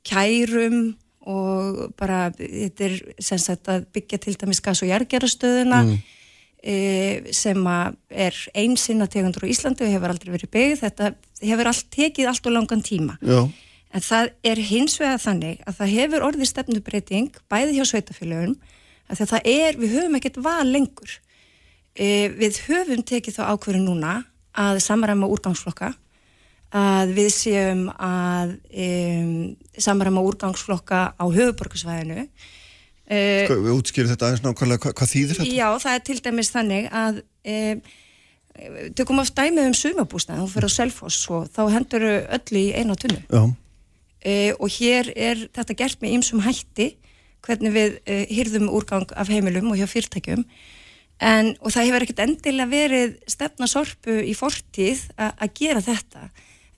kærum og bara þetta er sem sagt að byggja til dæmis gas- og jargerastöðuna mm. e, sem að er einsinna tegundur á Íslandi og hefur aldrei verið byggð þetta hefur allt tekið allt og langan tíma Já, En það er hins vegar þannig að það hefur orðið stefnubreiting bæði hjá sveitafélögum að að það er, við höfum ekkert val lengur. E, við höfum tekið þá ákvörðu núna að samræma úrgangsflokka, að við séum að e, samræma úrgangsflokka á höfuborgarsvæðinu. E, Hvað- við útskýrum þetta aðeins nákvæmlega, hvað, hvað þýðir þetta? já, það er til dæmis þannig að e, tökum oft dæmið um sumabústæð, þú fyrir á Selfoss og þá hendur öllu í eina tunnu. Uh, og hér er þetta gert með ýmsum hætti hvernig við uh, hýrðum úrgang af heimilum og hjá fyrirtækjum en, og það hefur ekkert endilega verið stefna sorpu í fortíð að gera þetta.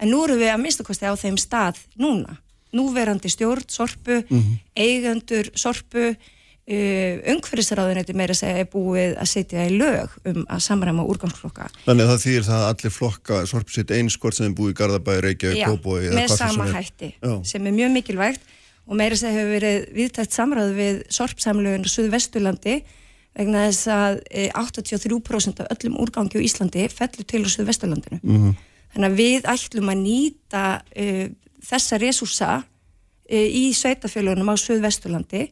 En nú erum við að minnstakosti á þeim stað núna, núverandi stjórn sorpu, eigendur sorpu uh, umhverfisráðuneti meira segja er búið að setja í lög um að samræma úrgangsflokka. Þannig að það þýðir það að allir flokka sorp sitt eins hvort sem þeim búið í Garðabæði, Reykjavík, Já, Kópói eða með hvað sama sem er. hætti Já. sem er mjög mikilvægt. Og meira að hefur verið viðtækt samráð við sorpsamlögun Suðvesturlandi vegna þess að e, 83% af öllum úrgangi á Íslandi fellur til á Suðvesturlandinu Mhm. þannig að við ætlum að nýta e, þessa resúsa e, í sveitafélagunum á Suðvesturlandi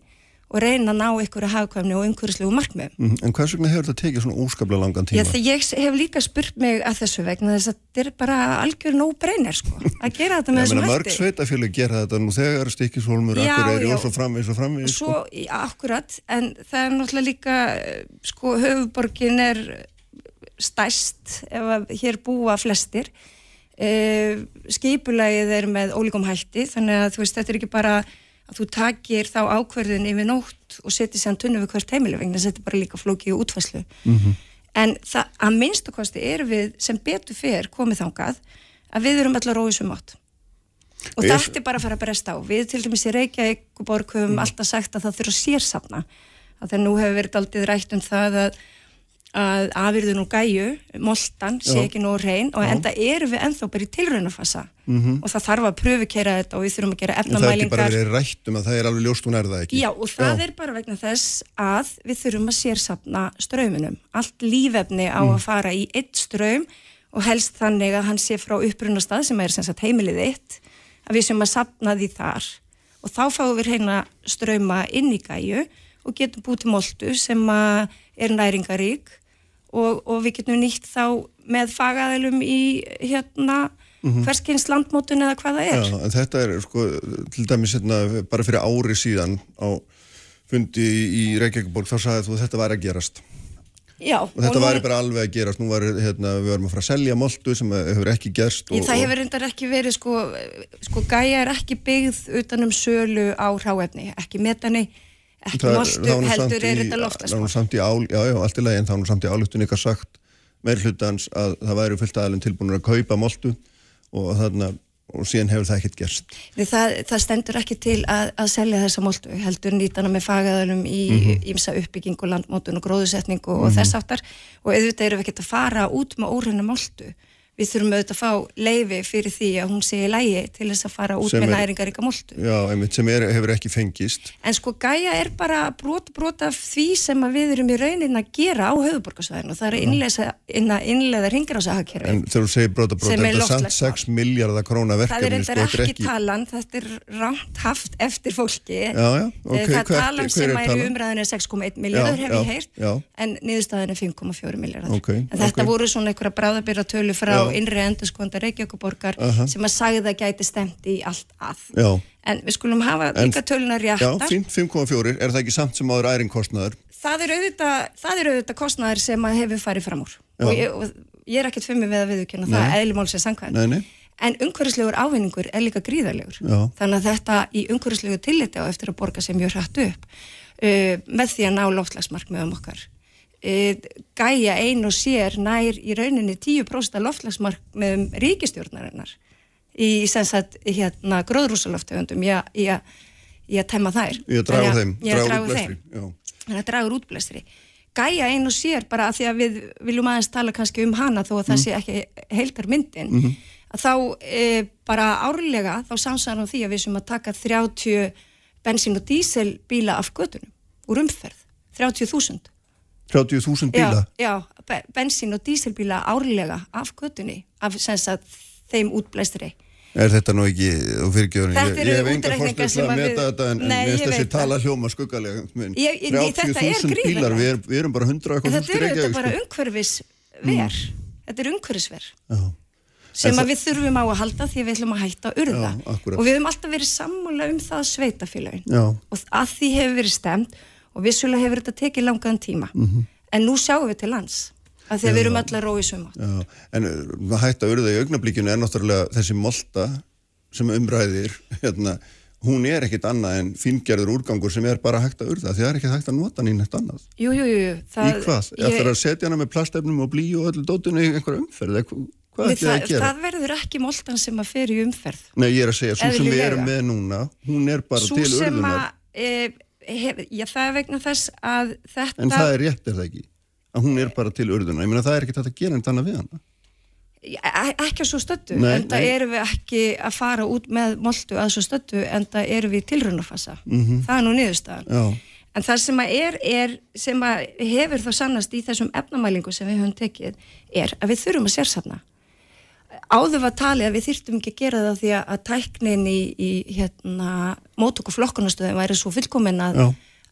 og reyna að ná ykkur að hafkvæmni og umhverfislegu markmiðum Mhm, En hvers vegna hefur þetta tekið svona óskaplega langan tíma? Já, ég hef líka spurt mig að þessu vegna þess að þetta er bara algjör no-brainer sko, að gera þetta með þessum hætti. mörg sveitafjölu gera þetta nú þegar stikkishólmur, Já, akkureyri já. og svo framvegis og framvegis Svo, í- akkurat, en það er náttúrulega líka, eh, sko, höfuborgin er stæst ef að hér búa flestir. E, skipulagið er með ólíkum hætti, þannig að þú veist, þetta er ekki bara að þú takir þá ákverðin yfir nótt og setir sér tunnu við hvert heimilu vegna þetta er bara líka flókið útfæslu. Mhm. En það, að minnstakosti er við sem betur fer komið þangað að við erum allar róið átt. Og Er- þetta er bara að fara að bresta á. Við til dæmis í Reykjavík og Borg höfum alltaf sagt að það þurfa að sérsafna. Að þegar nú hefur verið aldrei rætt um það að, að afyrðun og gæju, moltan, sé Já. ekki nóg reyn og enda erum við ennþá bara í tilraunafassa Mhm. og það þarf að pröfukera þetta og við þurfum að gera En það er ekki bara efnamælingar. verið rætt um að það er alveg ljóst hún er það ekki Já, og það er bara vegna þess að við þurfum að sérsafna ströminum. Allt lífefni á Mm. að fara í eitt ströym og helst þannig að hann sé frá upprunastað sem er sem sagt heimilið eitt, að við sem að safna því þar. Og þá fáum við hérna ströyma inn í gæju og getum búið til moltu sem er næringarík og, og við getum nýtt þá með fagaðilum í hérna mm hverskins landmótun eða hvað það er. Já, þetta er sko til dæmis hérna, bara fyrir ári síðan á fundi í Reykjavíkborg þá sagði þú að þetta væri að gerast. Já, og þetta nú- væri bara alveg að gerast. Nú var hérna, við varum að fara að selja moltu sem hefur ekki gerst Í, það hefur reyndar ekki verið sko, sko gæja er ekki byggð utanum sölu á ráefni, ekki metani ekki Það er- nú heldur er þetta samt í ál, já, já, allt í lagi en það var nú samt í álutun ykkar sagt meir hlutans að það væri fullt aðalinn tilbúinur að kaupa moltu og þarna og síðan hefur það ekkert gerst það, það stendur ekki til að, að selja þessa moltu, heldur nýtana með fagaðalum í Mhm. ímsa uppbyggingu, landmótun og gróðusetningu og þess áttar og auðvitað erum við ekki að fara út með óhrenna moltu. Við þurfum auðvitað að fá leifi fyrir því að hún sé í lægi til þess að fara út Sem með næringaríka moltu. Já, einmitt sem er, hefur ekki fengist En sko gæja er bara brot brot af því sem að við erum í raunin að gera á höfuborgarsvæðinu og það er að innlega, inna, innlega ringrásahakerfi. en þegar þú segir brota brota, Sem er þetta samt loftslagsmál. 6 miljardar króna Það er verkefni reyndar sko, ekki talan, þetta er rámt haft eftir fólki. Já, já, ok, Eh, það hvert- talan sem er í umræðinu er 6,1 miljardur Já, hef ég heyrt, en niðurstaðin er 5,4 miljardur. Ok, en þetta ok. voru svona einhverja bráðabyrra tölu frá innri endurskónda Reykjavíkuborgar Aha. sem að sagði að gæti stemt í allt að. Já, En við skulum hafa líka töluna já, réttar. fínt, 5,4 er það ekki samt sem áður æringkostnaður það er auðvitað, það er auðvitað kostnæður sem að hefur farið fram úr og ég, og ég er ekkert fyrir mig við að viðurkenna það eðlumál sem sangkvæðin Nei, nei. en umhverfislegur ávinningur er líka gríðarlegur Já. þannig að þetta í umhverfislegu tilliti á eftir að borga sem mjög hrætt upp uh, með því að ná loftlagsmarkmiðum okkar uh, gæja ein og sér nær í rauninni 10% af loftlagsmarkmiðum ríkistjórnarinnar í sagt hérna gróðrúsaloftegundum í að- í í temma þær. Ég að draga þeim, draga draga þeim. þannig að dragur útblæstri. Gæja ein og sér bara að því að við viljum aðeins tala kannski um hana þó að það sé ekki heildar myndin að þá e, bara árlega þá samsæðan á því að við sem að taka 30 bensín og dísel bíla af götunum úr umferð 30.000 30.000 já, bíla. já, be- bensín og díselbíla árlega af götunni af sagt þeim útblæstri. Er þetta nú ekki, þú fyrirgjöður ég, ég hef enga útreikningar fórstu sem að meta þetta en, finnst þessi tala hljóma skuggalega Men Ég- ég- nei, þetta er 30.000 bílar, við erum, við erum bara 100 og en eitthvað þetta eru þetta bara sko. umhverfisver. Þetta er umhverfisver. Já. sem að við þurfum á að halda því við ætlum að hætta að urða. Já, og við höfum alltaf verið sammála um það sveitafélagin Já. og að því hefur verið stemt og vissulega hefur þetta tekið langaðan tíma Mhm. en nú sjáum við til lands að því að við erum öll að rói sumátt Já, en uh, að hætta urða í augnablíkinu er náttúrulega þessi molta sem umræðir, hérna, hún er ekkit annað en fíngerður úrgangur sem er bara hægt að urða, því það er ekkit hægt að nota hann í neitt annað. Jú, jú, jú, jú í hvað? Ég... Eftir að setja hana með plastefnum og blí og öllu dótinu í einhverja umferð, ætti það það, að gera? það verður ekki moltan sem að fer í umferð Nei, ég er að segja, svo sem við erum með núna, hún er bara Sú til sem urðunar, að e, hef, já, það er vegna þess að þetta en það er rétt, er það ekki? Að hún er bara til urðunar, ég meina það er hægt að gera en þannig við hana. E- ekki að svo Nei, en það erum við ekki að fara út með moltu að svo stöttu en það erum við í tilraunafasa Mhm. það er nú niðurstaðan Já, en það sem að er, er sem að hefur þá sannast í þessum efnamælingu sem við höfum tekið er að við þurfum að sérsafna áður var talið að við þyrftum ekki að gera það því að, tæknin í, í hérna, mótök og flokkunastöðum væri svo fullkomin að Já.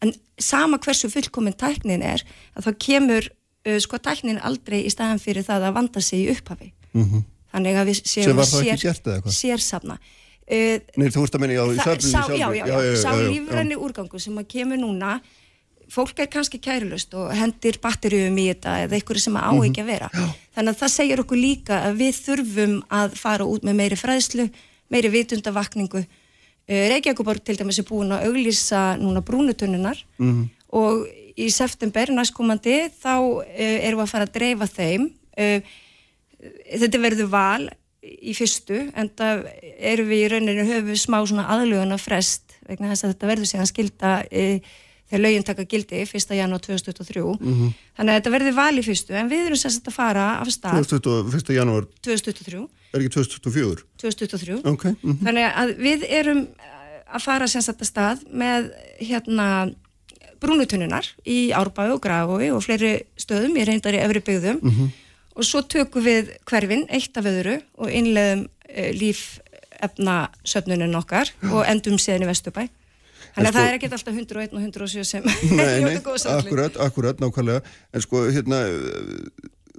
en sama hversu fullkomin tæknin er að þá kemur uh, sko tæknin aldrei í staðan fyrir það að vanda sig í upphafi -hmm. þannig að við séum hvað? sérsafna uh, Nei, þú veist að menna, já, söfnunni sá, sjálfur. já, já, já, sá lífræni úrgangur sem að kemur núna fólk er kannski kærulust og hendir batterjum í þetta eða einhverju sem á ekki að vera. Þannig að það segir okkur líka að við þurfum að fara út með meiri fræðslu meiri vitundavakningu uh, Reykjavíkuborg til dæmis er búin að auglýsa núna brúnutunnunar -hmm. og í september næstkomandi þá uh, erum við að fara að dreifa þeim. Uh, þetta verður val í fyrstu en það erum við í rauninu höfum við smá svona aðluguna frest vegna þess að þetta verður síðan skilda e, þegar lögin taka gildi 1. janúar 2023 þannig að þetta verður val í fyrstu en við erum sagt að fara af stað 21. janúar, 2023 er ekki 2024? 2023 Ok, mhm. þannig að við erum eh, að fara sagt að stað með hérna brúnutunnunar í Árbæu og Grafói og fleiri stöðum, ég reyndar í öfri byggðum og svo tökum við hverfin eitt af öðru og innleðum uh, lífefnasöfnunin okkar og endum síðan í Vesturbæ þannig að sko- það er ekkert alltaf 101 og 107 sem Nei, nei, akkurat, akkurat, nákvæmlega. En sko, hérna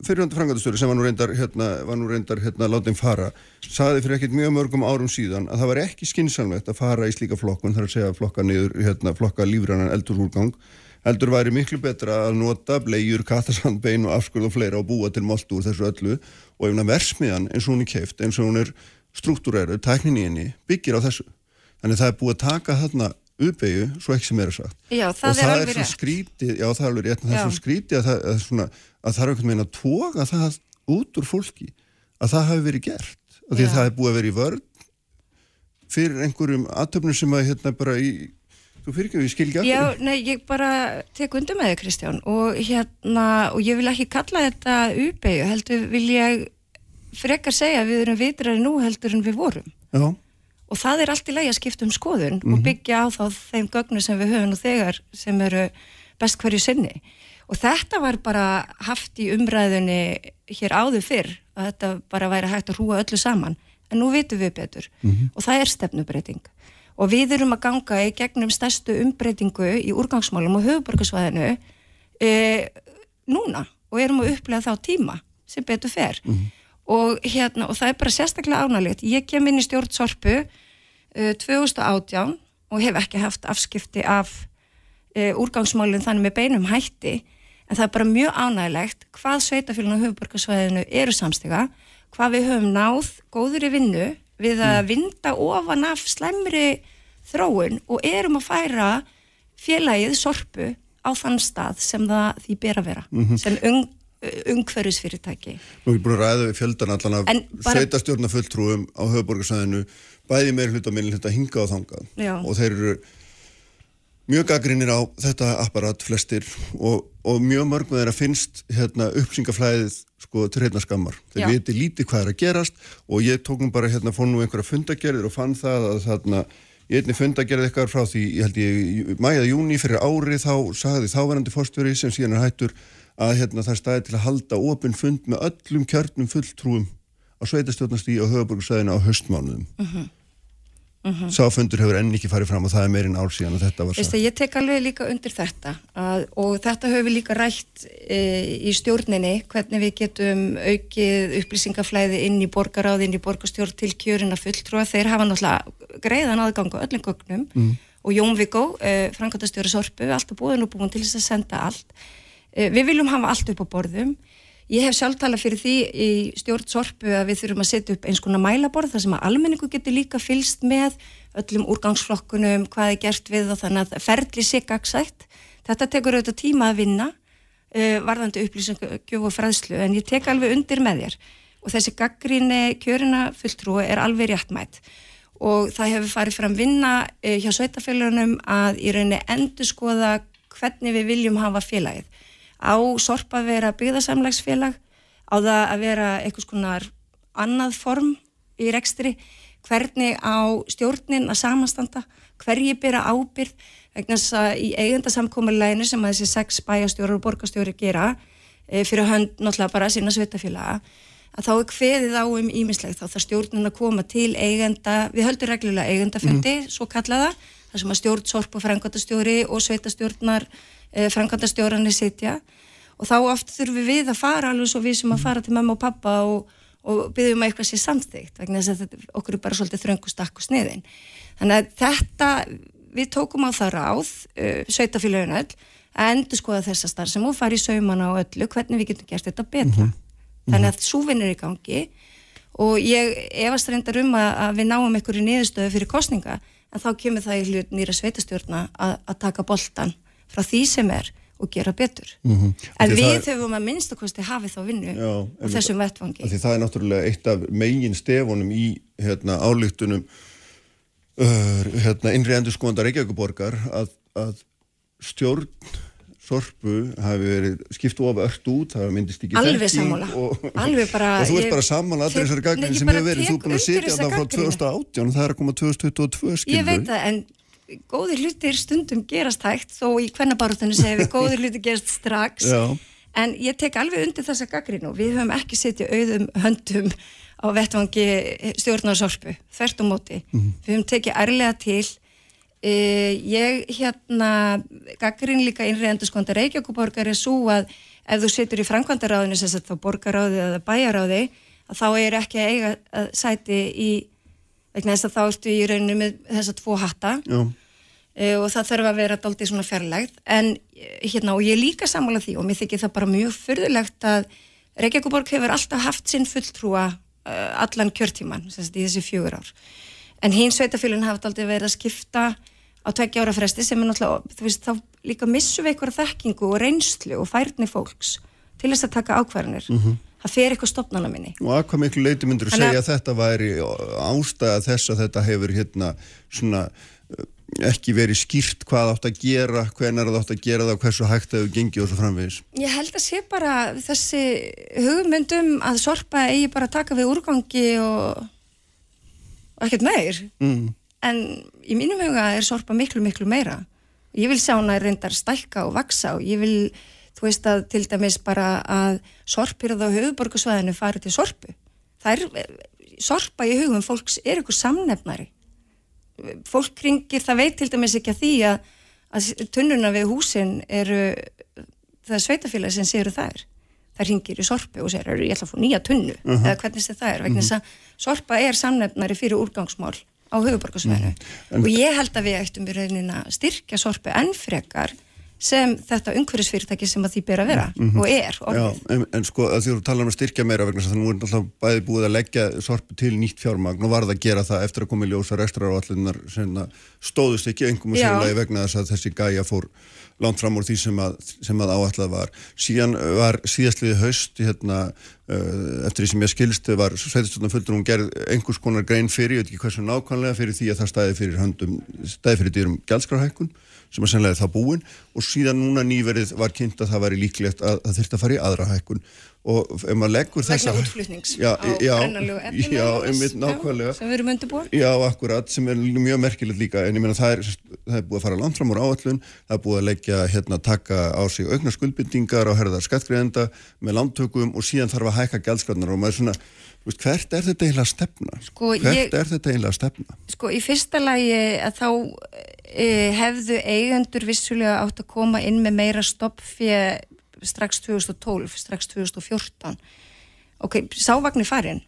fyrirhandi frangatastöru sem var nú reyndar hérna, var nú reyndar hérna látið fara saði fyrir ekkert mjög mörgum árum síðan að það var ekki skinsanlegt að fara í slíka flokkun þar að segja flokka niður, hérna, flokka lífrannan eldurúrgang. Heldur væri miklu betra að nota blegjur, katasandbein og afskurð og fleira og búa til molt úr þessu öllu og ef það versmiðan eins og hún er keift, eins og hún er struktúræru, tæknin í henni, byggir á þessu. Þannig það er búið að taka þarna uppeyju, svo ekki sem er að sagt. Já, og það er alveg er svo rétt. skrítið, já það er alveg rétt en það er svo skrítið að það, að, svona, að það er einhvern veginn að toga það út úr fólki að það hafi verið gert. Og því að það er búið að vera í vörn fyrir einhverjum aðtöfnum sem að hérna bara í þú fyrir ekki að ég skil ekki Já, alveg nei, ég bara tek undir með þig Kristján. Og hérna, og ég vil ekki kalla þetta uppeyju, heldur vil ég frekar segja að við erum vitrari nú heldur en við vorum. Já, og það er allt í lagi að skipta um skoðun Mhm. og byggja á þá þeim gögnu sem við höfum og þegar sem eru best hverju sinni. Og þetta var bara haft í umræðunni hér áður fyrr að þetta bara væri hægt að hrúa öllu saman. En nú vitum við betur. Og það er stefnubreiting og við erum að ganga í gegnum stærstu umbreytingu í úrgangsmálum og höfuborgarsvæðinu e, núna. Og erum að upplega þá tíma sem betur fer. Og, hérna, og það er bara sérstaklega ánægilegt ég kem inn í stjórn Sorpu uh, 2018 og hef ekki haft afskipti af uh, úrgangsmálinn þannig með beinum hætti. En það er bara mjög ánægilegt hvað sveitafélaginu á höfuborgarsvæðinu eru samstiga, hvað við höfum náð góður í vinnu við að vinda ofan af slemri þróun og erum að færa félagið sorpu á þann stað sem það því ber að vera sem ung, ungferðisfyrirtæki nú er ég búin að ræða við fjöldan allan af bara- sveitastjórna fulltrúum á höfuborgarsæðinu bæði meir hluta og minni hluta hinga og þangað Já. og þeir eru mjög gaggrinir á þetta apparat flestir og, og mjög mörgum þeirra finnst hérna, uppsingaflæðið sko, til hérna skammar. Þeir Já. viti lítið hvað er að gerast og ég tók nú bara hérna, fór nú einhverja fundagerðir og fann það að þarna í einni fundagerð eitthvað frá því, ég held ég, mæða júni fyrir ári þá sagði þáverandi fórstjóri sem síðan er hættur að hérna, það er staðið til að halda opinn fund með öllum kjörnum fulltrúum á sveitastjórnastíði og höfuborgarsæðina á haustmánuðum. Sá fundur hefur enn ekki farið fram og það er meirinn ár síðan að þetta var sagt. ég tek alveg líka undir þetta að, og þetta höfum við líka rætt e, í stjórninni hvernig við getum aukið upplýsingaflæði inn í borgaráði, inn í borgarstjórn til kjörina fulltrúa. Þeir hafa náttúrulega greiðan aðgang á öllum gögnum mm. og Jón Vigó, e, framkvæmtastjóri Sorpu, alltaf búin og búin til þess að senda allt. E, við viljum hafa allt upp á borðum. Ég hef sjálf talað fyrir því í stjórn Sorpu að við þurfum að setja upp eins konar mælaborð þar sem að almenningu getur líka fylst með öllum úrgangsflokkunum, hvað er gert við og þannig að ferli sé gagsætt. Þetta tekur auðvitað tíma að vinna uh, varðandi upplýsingugjöf og fræðslu en ég tek alveg undir með þér og þessi gaggríni kjörina fulltrúi er alveg réttmætt og það hefur farið fram vinna uh, hjá sveitafélagunum að í rauninni endur skoða hvernig við viljum hafa félagið á sorpa að vera byggðasamlagsfélag, á það að vera eitthvað skonar annað form í rekstri, hvernig á stjórnin að samanstanda, hverji byrja ábyrð, vegna þess að í eigendasamkomuleginu sem að þessi sex bæjastjórar og borgastjóri gera e, fyrir hönd náttúrulega bara sína sveitafélaga, að þá er kveðið á um ímislegt, þá þarf stjórnin að koma til eigenda, við höldum reglulega eigendafundi, svo kallaða, þar sem að stjórn, sorp og frangandastjóri og sveitastjórnar eh, framkvæmdastjóranir sitja og þá oft þurfum við að fara alveg svo við sem að fara til mamma og pappa og, og byggjum að eitthvað sé samþygt vegna þess að þetta, okkur er bara svolítið þröng og stakk og sniðin. Þannig að þetta, við tókum á það ráð, uh, sveitafélagin öll, að endur skoða þessa starf sem og fara í saumana og öllu, hvernig við getum gert þetta betra. Þannig að súvinn er í gangi og ég efast reyndar um að, að við náum einhverju niðurstöðu fyrir kostninga en þá kemur það í hlut nýra sveitastjórna að, að taka boltan frá því sem er og gera betur. Mhm. En Því við það höfum að minnstakosti hafið þá vinnu Já, og þessum vettvangi. Það er náttúrulega eitt af megin stefunum í hérna, álíktunum uh, hérna, innri endur skoðanda Reykjavíkuborgar að, að stjórn sorpu hafi verið skipt of ört út, það myndist ekki Alveg þekking sammála. og, Alveg bara, og þú ert bara saman allir þessari ég sem bara hefur verið, þú er búin að sitja þessa þarna frá gagnrýni. 2018 og það er að koma 2022 skilur Ég veit það, en góðir hlutir stundum gerast hægt þó í kvennabaróttunni segir við góðir hlutir gerast strax. Já. en ég tek alveg undir þessa gaggrinu við höfum ekki setið auðum höndum á vettvangi stjórnarsorpu þvert og móti, við höfum tekið ærlega til. Uh, ég hérna gaggrin líka innri endur skondar Reykjavíkuborgar er svo að ef þú situr í framkvæmdaráðinu sem sagt þá borgaráði eða bæjaráði að þá er ekki að eiga að sæti í vegna þess að þá ertu í rauninu með þessa tvo hatta. Já, og það þarf að vera daldið svona fjarlægð. En eh, hérna og ég líka sammála því og mér þykir það bara mjög fyrðulegt að Reykjavíkuborg hefur alltaf haft sinn fulltrúa uh, allan kjörtíman í þessi fjögur ár. En hinn sveitafélun hafa daldið verið að skipta á tveggja ára fresti sem er náttúrulega þú veist þá líka missum við einhverja þekkingu og reynslu og færni fólks til þess að taka ákvarðanir. Það fer eitthvað stopnana minni. Og að hvað miklu leiti myndur að- segja að þetta væri ástæða þess að þetta hefur hérna svona ekki verið skýrt hvað átt að gera, hvenar það átt að gera það og hversu hægt það hefur gengið og svo framvegis. Ég held að sé bara þessi hugmyndum að sorpa eigi bara að taka við úrgangi og, og ekkert meir. Mm. En í mínum huga er sorpa miklu, miklu meira. Ég vil sjá hana reyndar stækka og vaksa og ég vil, þú veist að til dæmis bara að sorpirða á höfuborgarsvæðinu fari til sorpu. Það er, sorpa í hugum fólks er ykkur samnefnari. Fólk kringir, það veit til dæmis ekki að því að, að tunnuna við húsin eru, það er sveitafélag sem séu þær. Það ringir í sorpu og segir, ég ætla að fá nýja tunnu, eða hvernig það er, vegna þess að sorpa er samnefnari fyrir úrgangsmál á höfuborgarsvæðinu. En- Og ég held að við ættum í rauninna að styrkja sorpu enn frekar sem þetta umhverfisfyrirtæki sem að því ber að vera og er Já, orðið. en, en sko að því þú talar um að styrkja meira vegna þess að nú er alltaf bæði búið að leggja sorpu til nýtt fjármagn og varð að gera það eftir að koma í ljósa rekstrar og allir sem að stóðust ekki engum og Já. sérlega vegna þess að þessi gæja fór langt fram úr því sem að, sem að áætlað var. Síðan var síðastliði haust hérna, uh, eftir því sem ég skilst var sveitistöndum fullur hún gerð einhvers konar grein fyrir, ég veit ekki hversu nákvæmlega fyrir því að það stæði fyrir höndum, stæði fyrir sem að er það búin og síðan núna nýverið var kynnt að það væri líklegt að það þurfti að fara í aðra hækkun og ef maður leggur þessa Vegna útflutnings já, á brennanlegu efni. já, einmitt nákvæmlega Sem við erum undirbúin. Já, akkurat, sem er mjög merkilegt líka en ég meina það er, það er búið að fara langt fram úr áallun, það er búið að leggja hérna taka á sig aukna skuldbindingar á herðar skattgreðenda með landtökum og síðan þarf að hækka gælskratnar og maður er svona, veist, hvert er þetta eiginlega að stefna? Sko, hvert ég- er þetta eiginlega að stefna? Sko í fyrsta lagi að þá hefðu eigendur vissulega átt að koma inn með meira stoppfjö strax 2012, strax 2014. Ok, sávagnir farin,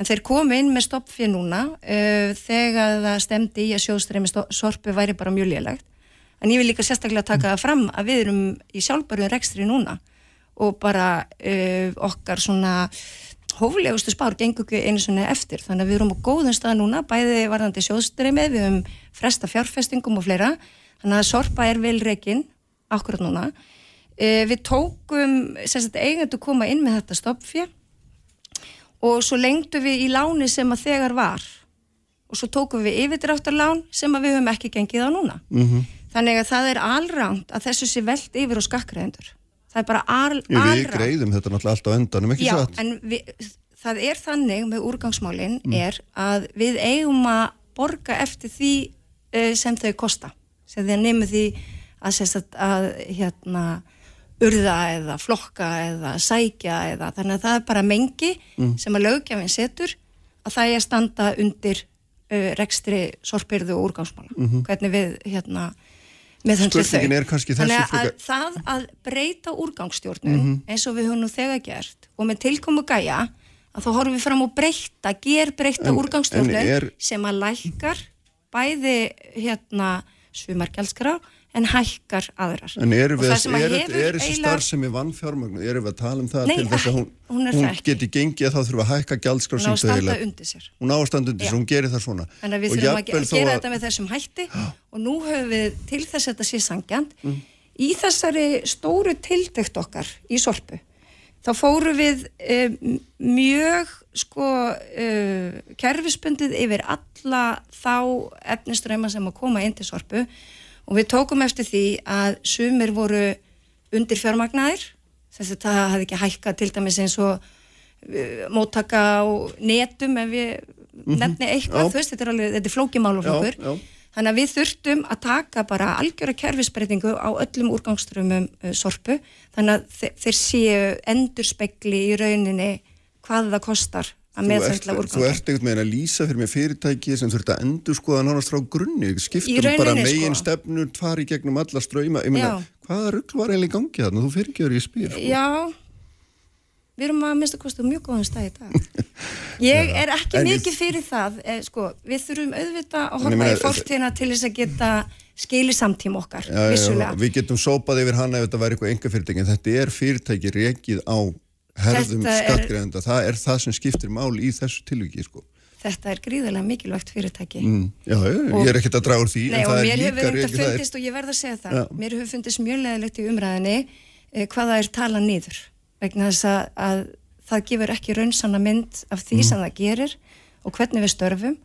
en þeir komu inn með stoppfjö núna uh, þegar það stemdi í að sjóðstreymi sorpu væri bara mjög lélegt. En ég vil líka sérstaklega taka það fram að við erum í sjálfbæruðin rekstri núna og bara uh, okkar svona hóflegustu spár gengur ekki einu svona eftir. Þannig að við erum á góðum stað núna bæði varðandi sjóðstreymi, við höfum fresta fjárfestingum og fleira. Þannig að sorpa er vel rekin akkurat núna. E, við tókum eigendur koma inn með þetta stoppfjö og svo lengdu við í láni sem að þegar var. Og svo tókum við yfirdráttarlán sem að við höfum ekki gengið á núna. Mm þannig að það er alránt að þessu sé velt yfir á skakkræðendur það er bara al, Við alránt greiðum þetta náttúrulega alltaf á endanum, ekki Já, satt? en við, það er þannig með úrgangsmálin Mm. er að við eigum að borga eftir því uh, sem þau kosta sem þeir nefnum því að, sagt, að hérna urða eða flokka eða sækja eða þannig að það er bara mengi Mm. sem að lögjafinn setur að það er að standa undir uh, rekstri sorpirðu og úrgangsmála hvernig við hérna þau. Spurningin er kannski þessi að það að breyta úrgangsstjórnun Mhm. eins og við höfum nú þegar gert og með tilkomu gæja að þá horfum við fram á breyta, ger breyta en er- sem að lækkar bæði hérna svumargjaldskra en hækkar aðrar. En eru sem er, er þessi starfsemi vannfjármagnu, eru við að tala um það Nei, til þess að hún. Hún ekki. geti gengið að þá þurfa að hækka gjaldskrá Hún á að sín standa eiginlega. undir sér. Hún á að standa undir sér, hún gerir það svona. Þannig að við þurfum að, þó gera þetta með þessum hætti og nú höfum við til þess að þetta sé sangjant Mm. í þessari stóru tildökt okkar í sorpu þá fóru við um, mjög sko uh, kerfisbundið yfir alla þá efniströyma sem að koma inn til sorpu og við tókum eftir því að sumir voru undir fjármagnaðir þess að það hafði ekki hækkað til dæmis eins og uh, móttaka á netum ef ég nefni eitthvað, þú veist, þetta er alveg, þetta er flókimáluflokkur Já, já. þannig að við þurftum að taka bara algjöra kerfisbreytingu á öllum úrgangströmmum uh, sorpu, þannig að þe þeir séu endurspegli í rauninni hvað það kostar Þú ert, þú ert einhvern veginn að lýsa fyrir mér fyrirtæki sem þurft að endur skoða nánast frá grunni. Skiptum bara sko. megin stefnur tvar í gegnum alla ströyma hvaða rugl var eiginlega í gangi þarna? Þú fyrir ekki verið í spyr sko. Já, við erum að mista kostu mjög góðan stað í dag. Ég er ekki mikið fyrir það, eh, sko, við þurfum auðvitað að horfa í fortíðina til þess að geta skilið samtíma okkar, Já, já, við getum sópað yfir hana ef þetta væri eitthvað enga fyrirtæki en þetta er fyrirtæki rekið á herðum Þetta er- skattgreðenda það er það sem skiptir mál í þessu tilviki sko. Þetta er gríðarlega mikilvægt fyrirtæki. mm, já, já, ég er ekkert að draga úr því Nei, og er mér hefur rekið það er- fundist, og ég verð að segja það, Já. mér hefur fundist mjög leðilegt í umræðinni eh, hvað það er talað niður, vegna þess að, að það gefur ekki raunsanna mynd af því Mhm. sem það gerir og hvernig við störfum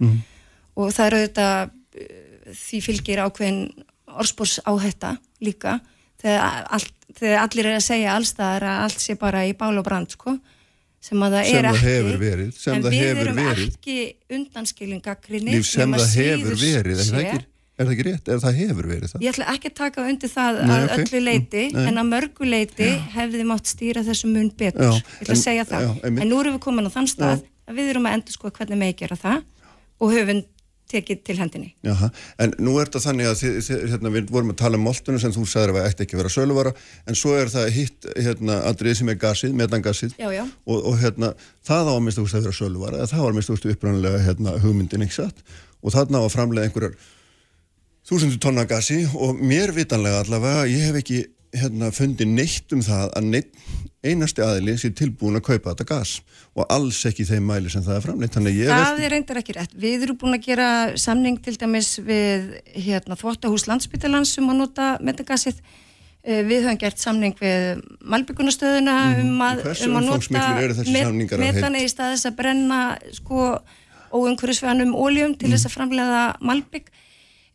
og það er auðvitað, eh, því fylgir ákveðin orspórs áhætta líka, þegar, all, þegar allir er að segja allstaðar að allt sé bara í bál og brand, sko, sem að það Sem er það ekki. verið, sem en það við erum verið. ekki undanskilin gaggrinni líf sem það hefur verið er það, ekki, er það ekki rétt, er það hefur verið það Ég ætla ekki að taka undir það Nei, að ok. öllu leiti, Nei. en að mörgu leiti hefði mátt stýra þessu mun betur. Já, ég ætla en- að segja það. já, en nú erum við komin á þann stað að við erum að endur skoða hvernig megi gera það og höfum tekið til hendinni. Jaha, en nú er þetta þannig að þið, hérna, við vorum að tala um moltuna sem þú sagðir að það ætti ekki að vera söluvara en svo er það hitt hérna, atrið sem er gasið, metangasið Já, já. og, og hérna, það á að mista úrst að vera söluvara það var að mista úrst uppræðanlega hérna, hugmyndin satt og þarna að framlega einhverjar þúsundu tonna gasi og mér vitanlega allavega, ég hef ekki hérna, fundið neitt um það að neitt einasti aðili sé tilbúin að kaupa þetta gas og alls ekki þeim mæli sem það er framleitt Það er reyndar ekki rétt. Við erum búin að gera samning til dæmis við hérna, þvóttahús landsbyttalans um að nota metagassið. Eh, Við höfum gert samning við Malbyggunastöðuna um að, um að heild? metana í stað þess að brenna sko óumhverfisveganum óljum til Mhm. þess að framlega Malbygg.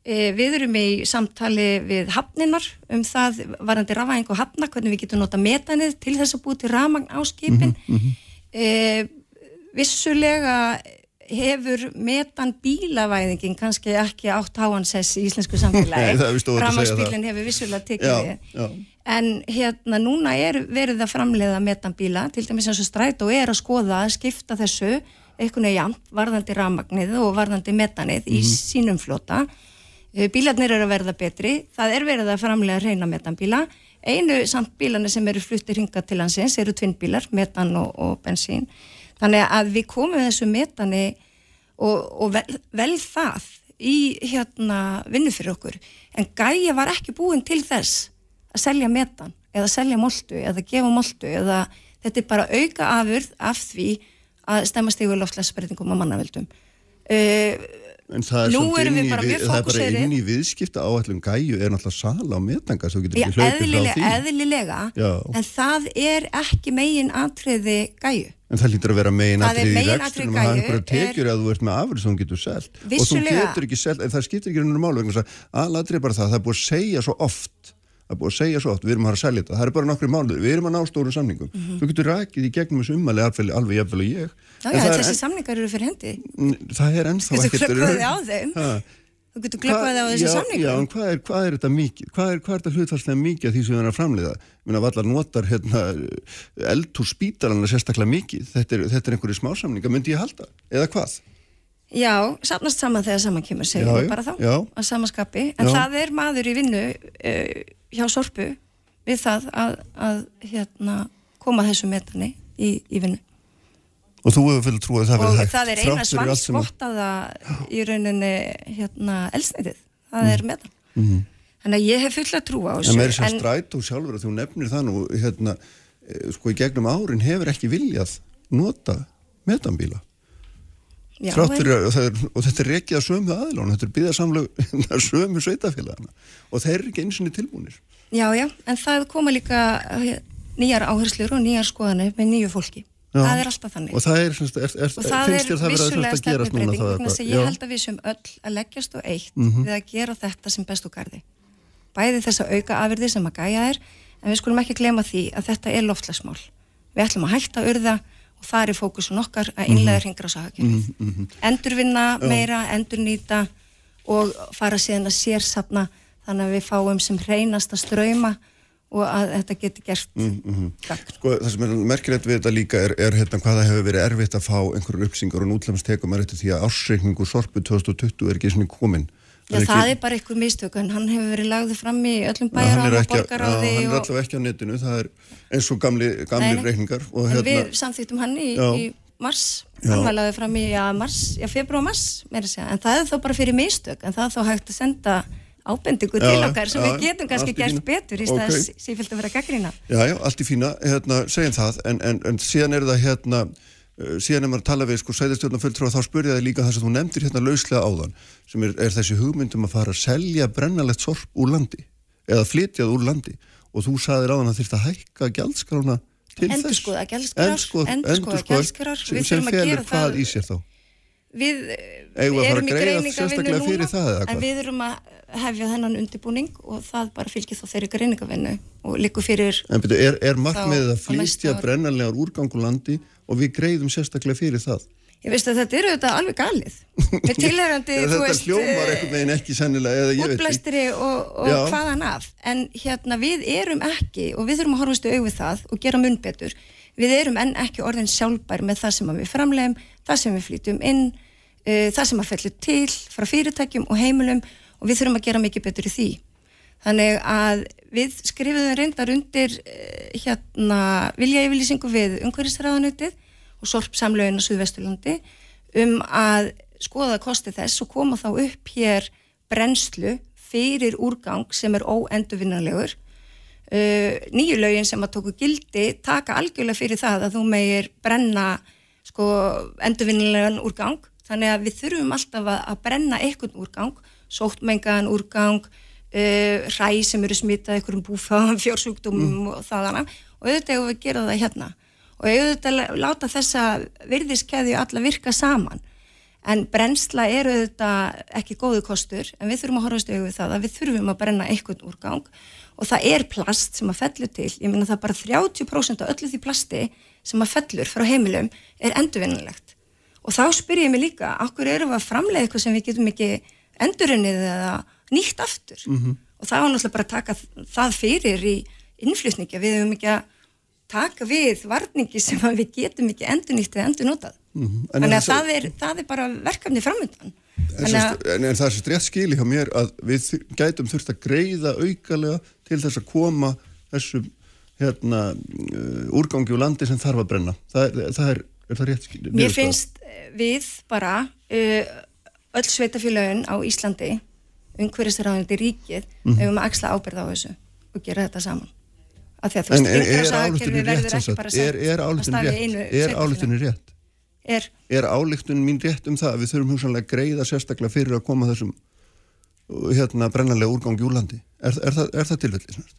Eh, Við erum í samtali við hafninar um það varandi rafæðing og hafna, hvernig við getum nota metanið til þess að búi til rafmagn á skipin. Mhm, Eh, vissulega hefur metan bílavæðingin kannski ekki átt háansess í íslensku samfélagi. Rafmagnsbílinn hefur vissulega tekið Já, við. já. En hérna núna er verið að framleiða metanbíla, til dæmis eins og strætó er að skoða að skipta þessu veginn jafnt, varðandi rafmagnið og varðandi metanið í Mhm. sínum flota. Eh, Bílarnir eru að verða betri, það er verið að framlega reyna metanbíla. Einu samt bílarnir sem eru fluttir hingað til landsins eru tvinnbílar, metan og, og bensín. Þannig að við komum þessu metani og, og vel, vel það í hérna vinnu fyrir okkur. En gæja var ekki búin til þess að selja metan eða selja moltu eða gefa moltu eða þetta er bara auka afurð af því að stemmast yfir loftlæsbreytingum og mannavöldum. Uh, En það er, erum inn við við- það er inn í viðskipta áætlum gæju er náttúrulega sala á metangas þú getur ekki hlaupið frá því. eðlilega en það er ekki megin atriði gæju. en það lítur að vera megin Það er atrið í meginatriði rekstunum að hafa gæju einhverja tekjur að þú ert með afrið sem þú getur selt. Og þú getur ekki selt, en það skiptir ekki rauninu málu þess að aðlatrið er bara það, það er búið að segja svo oft það er búið að segja svo oft, við erum að að selja þetta það er bara nokkri mánuði, við erum að ná stórum samningum þú getur rakið í gegnum þessu umæli alveg, jafnvel og ég Já, En já, það er þessi samningar eru fyrir hendi. en, það er ennþá Þú getur ekkert- glöggvaði á þeim. Ha. Þú getur glöggvaði á þessi já, samningum. Já, en hvað er, hvað er þetta mikið? Hvað er, hvað er þetta hlutfarslega mikið því sem við erum að framleiða? Ég meina, vallar notar hérna, eldúr spítalana sérstaklega mikið. Þetta er, þetta er einhverju smásamninga, myndi ég halda? Eða hvað? Já, safnast saman þegar saman kemur, segjum við bara þá, að samaskapi. En Já. það er maður í vinnu uh, hjá Sorpu við það að, að hérna, koma þessu metani í, í vinnu. Og þú hefur fyrir trúið að það Og verið hægt. það er eina svansvottaða í rauninni hérna, elsnitið. Það er metan. Mhm. Þannig að ég hef fulla trú á þessu. En meiri sem strætó sjálfur að þú nefnir það nú, hérna, eh, sko í gegnum árin hefur ekki viljað nota metanbíla. Já, Þrátt en- fyrir að, og, þetta er rekið að sömu aðilónu, þetta er byggðarsamlega sömu sveitafélagana og þeir eru ekki eins og tilbúinir. Já, já, en það koma líka eh, nýjar áherslur og nýjar skoðanir með nýju fólki. Já. Það er alltaf þannig. Og það er, er, er, og það er það vissulega að vegna þess að ég held að við sem öll að leggjast og eitt Mhm. við að gera þetta sem best úr gardi bæði þess að auka afyrði sem að gæja er en við skulum ekki glema því að þetta er loftlagsmál við ætlum að hætta að urða og það er fókusun okkar að innlega Mhm. hringra mm endurvinna meira, endurnýta og fara síðan að sérsafna þannig að við fáum sem reynast að ströyma og að þetta geti gert Mm, mhm. gagn. Sko, það sem er merkilegt við þetta líka er, er hérna, hvað það hefur verið erfitt að fá einhverjum uppsingar og nútlemst tekum er eftir því að ársreikningu sorpu 2020 er ekki svona komin. Já, það er bara eitthvað mistök en hann hefur verið lagðið fram í öllum Já, hann er bæjar og ekki, já, borgaráði hann er allavega ekki á netinu, það er eins og gamli, gamli reikningar og hérna, við samþýttum hann í, Já. í mars, Já. hann var lagðið fram í ja, mars, já, februar og mars, meira að segja en það er þá bara fyrir mistök, en það er þá hægt að senda ábendingu Já, til okkar sem já, við getum kannski gert fína. betur í Ok. stað okay. sífilt að vera gaggrína. já, já, allt í fína, hérna, segjum það, en, en, en síðan er það hérna, síðan er maður að tala við, sko, sæðistjórna fulltrú þá spurði ég það líka það sem þú nefndir hérna lauslega áðan, sem er, er þessi hugmyndum að fara að selja brennalegt sorp úr landi, eða flytjað úr landi, og þú saðir áðan að þurft að hækka gjaldskrána til þess. Endurskoða gjaldskrár, sem, sem felur hvað það- í sér þá? Við erum í sérstaklega núna, það, en við erum að hefja þennan undirbúning og það bara fylgir þá þeirri greiningarvinnu og likur fyrir En byrju, er, er markmiðið að á næsta flytja ári. brennanlegar úrgangu landi og við greiðum sérstaklega fyrir það? Ég veist að þetta eru þetta alveg galið. Með tilherandi, Eða þú þetta veist hljómar einhvern veginn ekki sennilega, útblæstri og, og hvaðan af. En hérna við erum ekki og við þurfum að horfast í auðvið það og gera mun betur. Við erum enn ekki orðin sjálfbær með það sem við framlegum, það sem við flytjum inn uh, það sem að fellur til frá fyrirtækjum og heimilum og við þurfum að gera mikið betur í því þannig að við skrifuðum reyndar undir uh, hérna vilja yfirlýsingu við umhverfisræðanutið og sorpsamlögin á Suðvesturlandi um að skoða kosti þess og koma þá upp hér brennslu fyrir úrgang sem er óendurvinnanlegur. Uh, nýju lögin sem að tóku gildi taka algjörlega fyrir það að þú megir brenna sko, endurvinnanlegan úrgang þannig að við þurfum alltaf að, að brenna einhvern úrgang, sóttmengaðan úrgang, uh, hræ sem eru smitað einhverjum búfáðan, fjórsjúkdómum og þaðana og auðvitað eigum við að gera það hérna. Og auðvitað lá- láta þessa virðiskeðju alla virka saman. En brennsla er auðvitað ekki góðu kostur en við þurfum að horfast auðvitað það að við þurfum að brenna einhvern úrgang. Og það er plast sem að fellur til. Ég meina það bara 30% af öllu því plasti sem að fellur frá heimilum er endurvinnulegt og þá spyr ég mig líka, okkur erum við að framleiða eitthvað sem við getum ekki endurunnið eða nýtt aftur -hmm. og það var náttúrulega bara að taka það fyrir í innflutningi, við höfum ekki að taka við varningi sem við getum ekki endurnýtt eða endurnotað Mhm. En þannig er að það- er, það er bara verkefni framöndan En, en, en það er sérst rétt skili hjá mér að við gætum þurft að greiða aukalega til þess að koma þessum hérna, uh, úrgangi úr landi sem þarf að brenna. Það er, það er, er það rétt mér finnst eh, við bara uh, öll sveitafélögin á Íslandi umhverfisræðandi ríkið mm. hefum að axla ábyrð á þessu og gera þetta saman af því að þú veist, innrásaðgerfi álíktunin verður ekki bara Er, sett er að rétt? einu Er álíktunin rétt? er, Er álíktunin mín rétt um það að við þurfum hugsanlega greiða sérstaklega fyrir að koma þessum hérna brennanlega úrgangi úr landi? Er, er, það, er það tilfellis?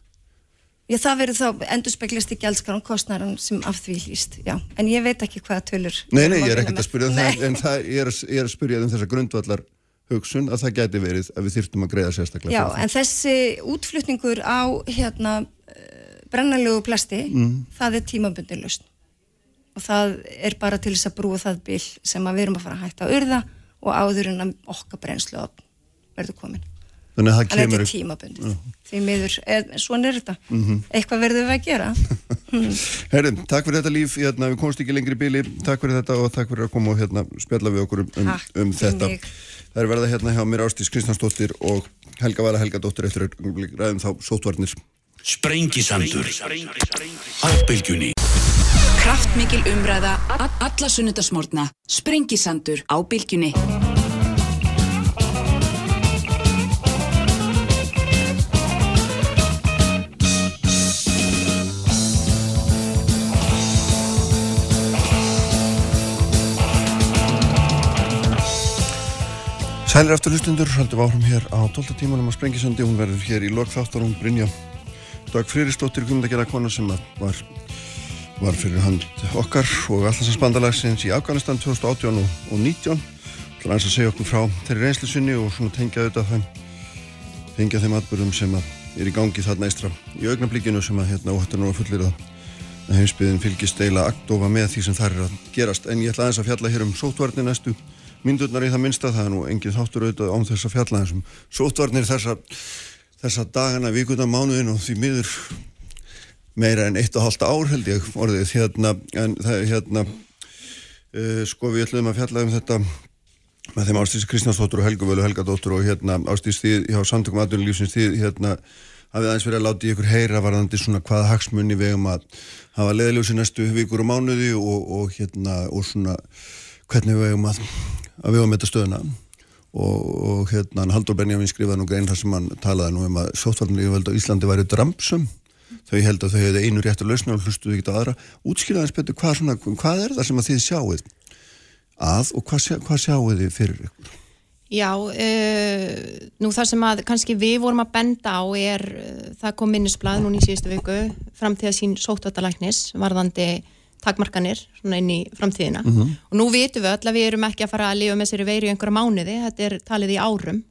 Já, það verður þá endurspeglist í gjaldskrán kostnæran sem af því hlýst, já. En ég veit ekki hvaða tölur. Nei, nei, ég er ekkert að spyrja um það, en það, ég, er, ég er að spyrja um þessa grundvallar hugsun að það gæti verið að við þyrftum að greiða sérstaklega Já, en þessi útflutningur á hérna brennalegu plasti, Mm. það er tímabundin lausn. Og það er bara til þess að brúa það bil sem við erum að fara að hætta að urða og áður en okkar brennslu verður komin. Þannig að það Þannig að þetta kemur er tímabundið. Því miður, svona er þetta. Mhm. Eitthvað verður við að gera. Herri, takk fyrir þetta líf, hérna, við komst ekki lengri í bíli, takk fyrir þetta og takk fyrir að koma og hérna, spjalla við okkur um, um, um þetta. mig. Það er verða hérna hjá mér Ástís Kristjánsdóttir og Helga Vala Helgadóttir eftir ræðum þá sótvarnir. Sprengisandur á bylgjunni. Kraftmikil umræða, alla sunnudasmórna. Sprengisandur á bylgjunni. Sælir aftur hlustundur, haldum áfram hér á 12. tímanum á Sprengisandi, hún verður hér í lokþáttar hún Brynja. Dag Friristóttir Guðmundagjara kona sem var, var fyrir hand okkar og allarsans í Afganistan 2018 og, og 19 til að segja okkur frá þeirri reynslu sinni og svona tengja auðvitað þeim tengja þeim atbyrðum sem er í gangi þarna eistra í augnablíkinu sem að hérna óhættur nú að fullir það að heimsbyðin fylgist deila aktofa með því sem þar er að gerast. En ég ætla aðeins að fjalla hér um sótvarnir næstu myndurnar í það minnsta, það er nú engin þáttur auðvitað án þess að fjalla þessum sótvarnir þessa, þessa dagana, vikuna, mánuðin og því miður meira en eitt og hálft ár held ég orðið hérna, en það hérna uh, sko við ætlum að fjalla um þetta með þeim Ástís Kristjánsdóttur og Helgu Völu Helgadóttur og hérna Ástís þið hjá samtökum aðdunulífsins þið hérna hafið aðeins verið að láta í ykkur heyra varðandi svona hvaða hagsmunni við um að hafa leðiljósi næstu vikur og mánuði og, og hérna og svona hvernig við um að, að við um þetta stöðuna. Og, og hérna Haldur Benjamin skrifaði nú grein þar sem hann talaði nú um að sóttvarnir í Íslandi væri dramsum þau held að þau hefði einu réttu lausna og hlustuðu ekki á aðra. Útskýraðins betur hvað, svona, hvað er það sem að þið sjáuð að og hvað, sjá, hvað sjáuð þið fyrir ykkur? Já, uh, nú það sem að kannski við vorum að benda á er uh, það kom minnisblad núni í síðustu viku framtíða sín sóttvættalæknis varðandi takmarkanir inn í framtíðina. Mm -hmm. og nú vitum við öll að við erum ekki að fara að lifa með sér veru í einhverja mánuði, þetta er talið í árum.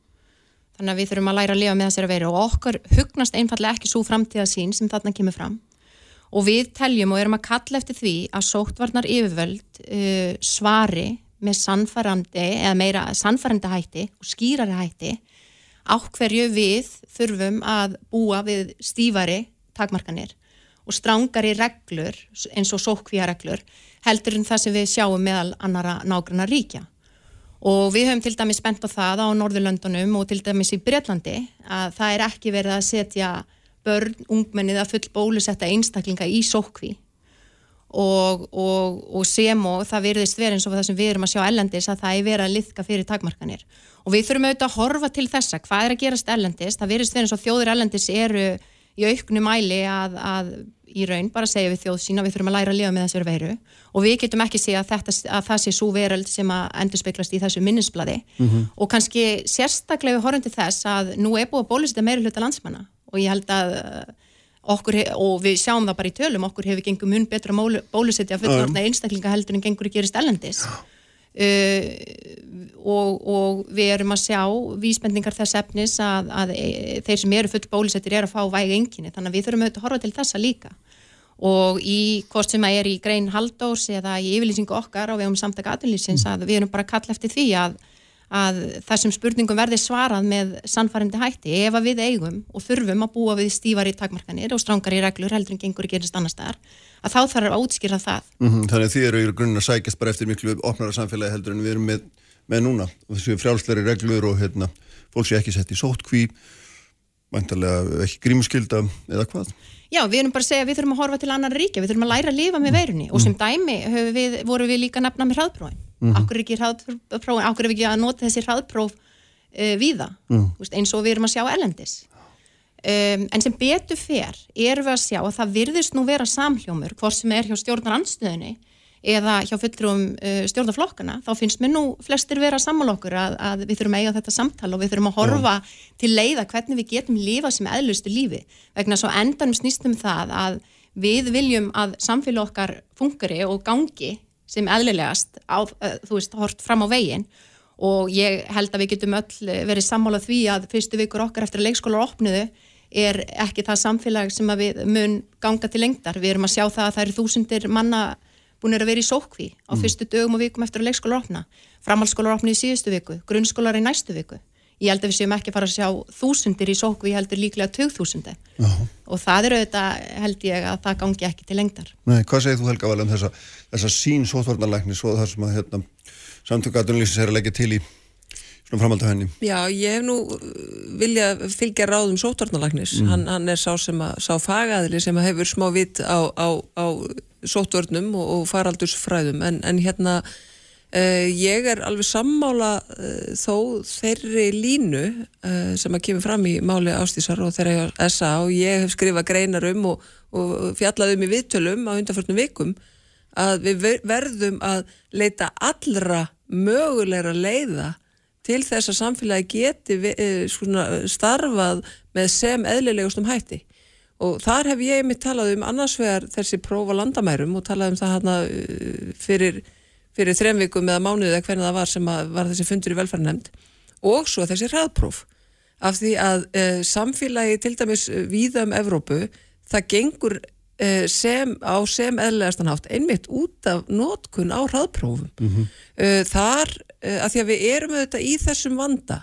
Þannig að við þurfum að læra að lifa með þessari veru og okkur hugnast einfallega ekki svo framtíða sín sem þarna kemur fram. Og við teljum og erum að kalla eftir því að sóttvarnar yfirvöld uh, svari með sannfærandi eða meira sannfærandi hætti og skýrari hætti á hverju við þurfum að búa við stífari takmarkanir og strángari reglur eins og sókvíareglur heldur en það sem við sjáum meðal annara nágrunna ríkja og við höfum til dæmis spennt á það á Norðurlöndunum og til dæmis í Breitlandi að það er ekki verið að setja börn, ungmennið að full bólusetta einstaklinga í sókví. Og, og, og sem og það virðist verið eins og það sem við erum að sjá ellendis að það er verið að liðka fyrir takmarkanir. Og við þurfum auðvitað að horfa til þessa hvað er að gerast ellendis, það virðist verið eins og þjóður ellendis eru í auknu mæli að, að í raun bara segja við þjóð sína við þurfum að læra að lifa með þessari veiru. Og við getum ekki segja að, þetta, að það sé svo veröld sem að endur speiklast í þessu minnisbladi mm -hmm. og kannski sérstaklega við horfum til þess að nú er búið að bólusita meira hluta landsmanna. Og ég held að okkur, og við sjáum það bara í tölum okkur hefur gengum mun betra bólusetja fullorðna einstaklinga heldur en gengur að gerist ellendis uh, og, og við erum að sjá vísbendingar þess efnis að, að e, þeir sem eru full bólusettir er að fá væg enginni þannig að við þurfum auðvitað að horfa til þessa líka. Og í hvort sem að er í grein haldós eða í yfirlýsingu okkar á vegum samtaka aðlýsins mm. að við erum bara að kalla eftir því að að þessum spurningum verði svarað með sannfærandi hætti. Ef að við eigum og þurfum að búa við stífari takmarkanir og strángari reglur heldur en gengur gerist annar staðar að þá þarf að útskýra það. Mm -hmm, Þannig að þið eru í grunninn að sækjast bara eftir miklu opnara samfélagi heldur en við erum með, með núna. Og þessu frjálsleiri reglur og hérna, fólk sé ekki sett í sótkví vantarlega ekki grímuskylda eða hvað. Já, við erum bara að segja við þurfum að horfa til annar ríkja, við þurfum að læra að lifa með veirunni. Mm. og sem dæmi við, voru við líka nefna með hraðprófin. Mm okkur er ekki hraðpróf okkur er ekki að nota þessi hraðpróf uh, víða, mm. eins og við erum að sjá elendis um, en sem betur fer erum við að sjá að það virðist nú vera samhljómur hvort sem er hjá stjórnar anstöðinni eða hjá fulltrúum uh, stjórnarflokkana þá finnst mér nú flestir vera sammál okkur að, að við þurfum að eiga þetta samtal og við þurfum að horfa ja. til leiða hvernig við getum lífa sem eðlustu lífi vegna svo endanum snýstum það að við viljum að samfélag okkar fungari og gangi sem eðlilegast á, uh, þú veist, hort fram á veginn og ég held að við getum öll verið sammálað því að fyrstu vikur okkar eftir að leikskólar opniðu er ekki það samfélag sem við mun ganga til lengdar. Við erum að sjá það að það eru þúsundir manna búin að vera í sókví á mm. fyrstu dögum og vikum eftir að leikskólar opna. Framhaldsskólar opni í síðustu viku, grunnskólar í næstu viku ég held að við séum ekki að fara að sjá þúsundir í sóku, ég heldur líklega tögþúsundir og það eru auðvitað held ég að það gangi ekki til lengdar Nei, hvað segir þú Helga vel um þessa, þessa sín sótvarnarlækni svo þar sem að hérna, samtöku aðunlýsins er að leggja til í svona framhald af henni. Já, ég hef nú uh, vilja fylgja ráðum sótvarnarlæknis mm. hann, hann er sá að, sá fagaðli sem hefur smá vitt á, á, á sótvarnum og, og faraldursfræðum. En, en hérna Uh, ég er alveg sammála uh, þó þeirri línu uh, sem að kemur fram í máli ástísar og þeirra SA og ég hef skrifað greinar um og, og fjallað um í viðtölum á undanfjörnum vikum að við verðum að leita allra mögulegra leiða til þess að samfélagi geti svona, starfað með sem eðlilegustum hætti. Og þar hef ég mitt talað um annars vegar þessi prófa landamærum og talað um það hana fyrir fyrir þrem vikum eða mánuðið eða hvernig það var sem var þessi fundur í velferðarnemnd og svo þessi hraðpróf. Af því að uh, samfélagi til dæmis víða um Evrópu það gengur sem, á sem eðlægastan hátt einmitt út af nótkun á hraðprófum mm -hmm. þar að því að við erum auðvitað í þessum vanda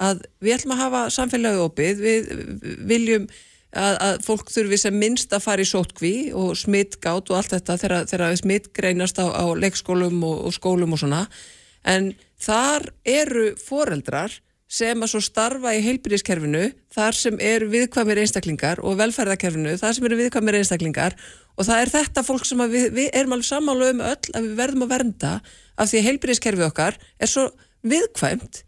að við ætlum að hafa samfélagi opið við viljum að, að fólk þurfi sem minnst að fara í sótkví og smittgátt og allt þetta þegar, þegar smitt greinast á, á leikskólum og, og skólum og svona en þar eru foreldrar sem að svo starfa í heilbyrðiskerfinu þar sem eru viðkvæmir einstaklingar og velferðarkerfinu þar sem eru viðkvæmir einstaklingar. Og það er þetta fólk sem við, við erum alveg sammálu um öll að við verðum að vernda af því að heilbyrðiskerfi okkar er svo viðkvæmt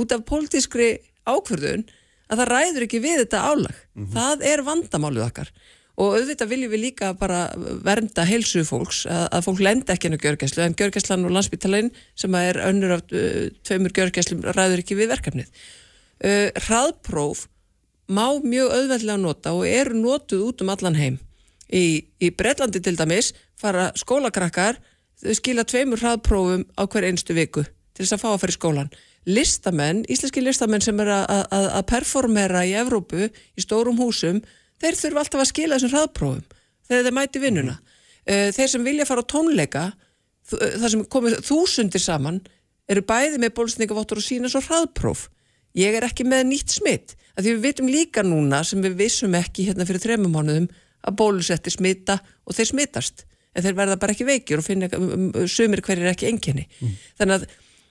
út af pólitískri ákvörðun að það ræður ekki við þetta álag. Það er vandamálið okkar og auðvitað viljum við líka bara vernda heilsu fólks að, að fólk lenda ekki inn á gjörgæslu en gjörgæslan og landsbytalegin sem er önnur af uh, tveimur gjörgæslum ræður ekki við verkefnið. Uh, hraðpróf má mjög auðveldlega nota og eru notuð út um allan heim. Í, í Breitlandi til dæmis fara skólakrakkar þau skila tveimur hraðprófum á hver einstu viku til þess að fá að fara í skólan listamenn, íslenski listamenn sem er að, að, að performera í Evrópu í stórum húsum, þeir þurfa alltaf að skila þessum hraðprófum þegar þeir mæti vinnuna. Uh, þeir sem vilja fara á tónleika, það sem komið þúsundir saman, eru bæði með bólsningavottur og sína svo hraðpróf. Ég er ekki með nýtt smitt, því við vitum líka núna sem við vissum ekki hérna fyrir þremum mánuðum að bólusetti smita og þeir smitast en þeir verða bara ekki veikjur og finna sumir hverjir ekki enginni. Mm. Þannig að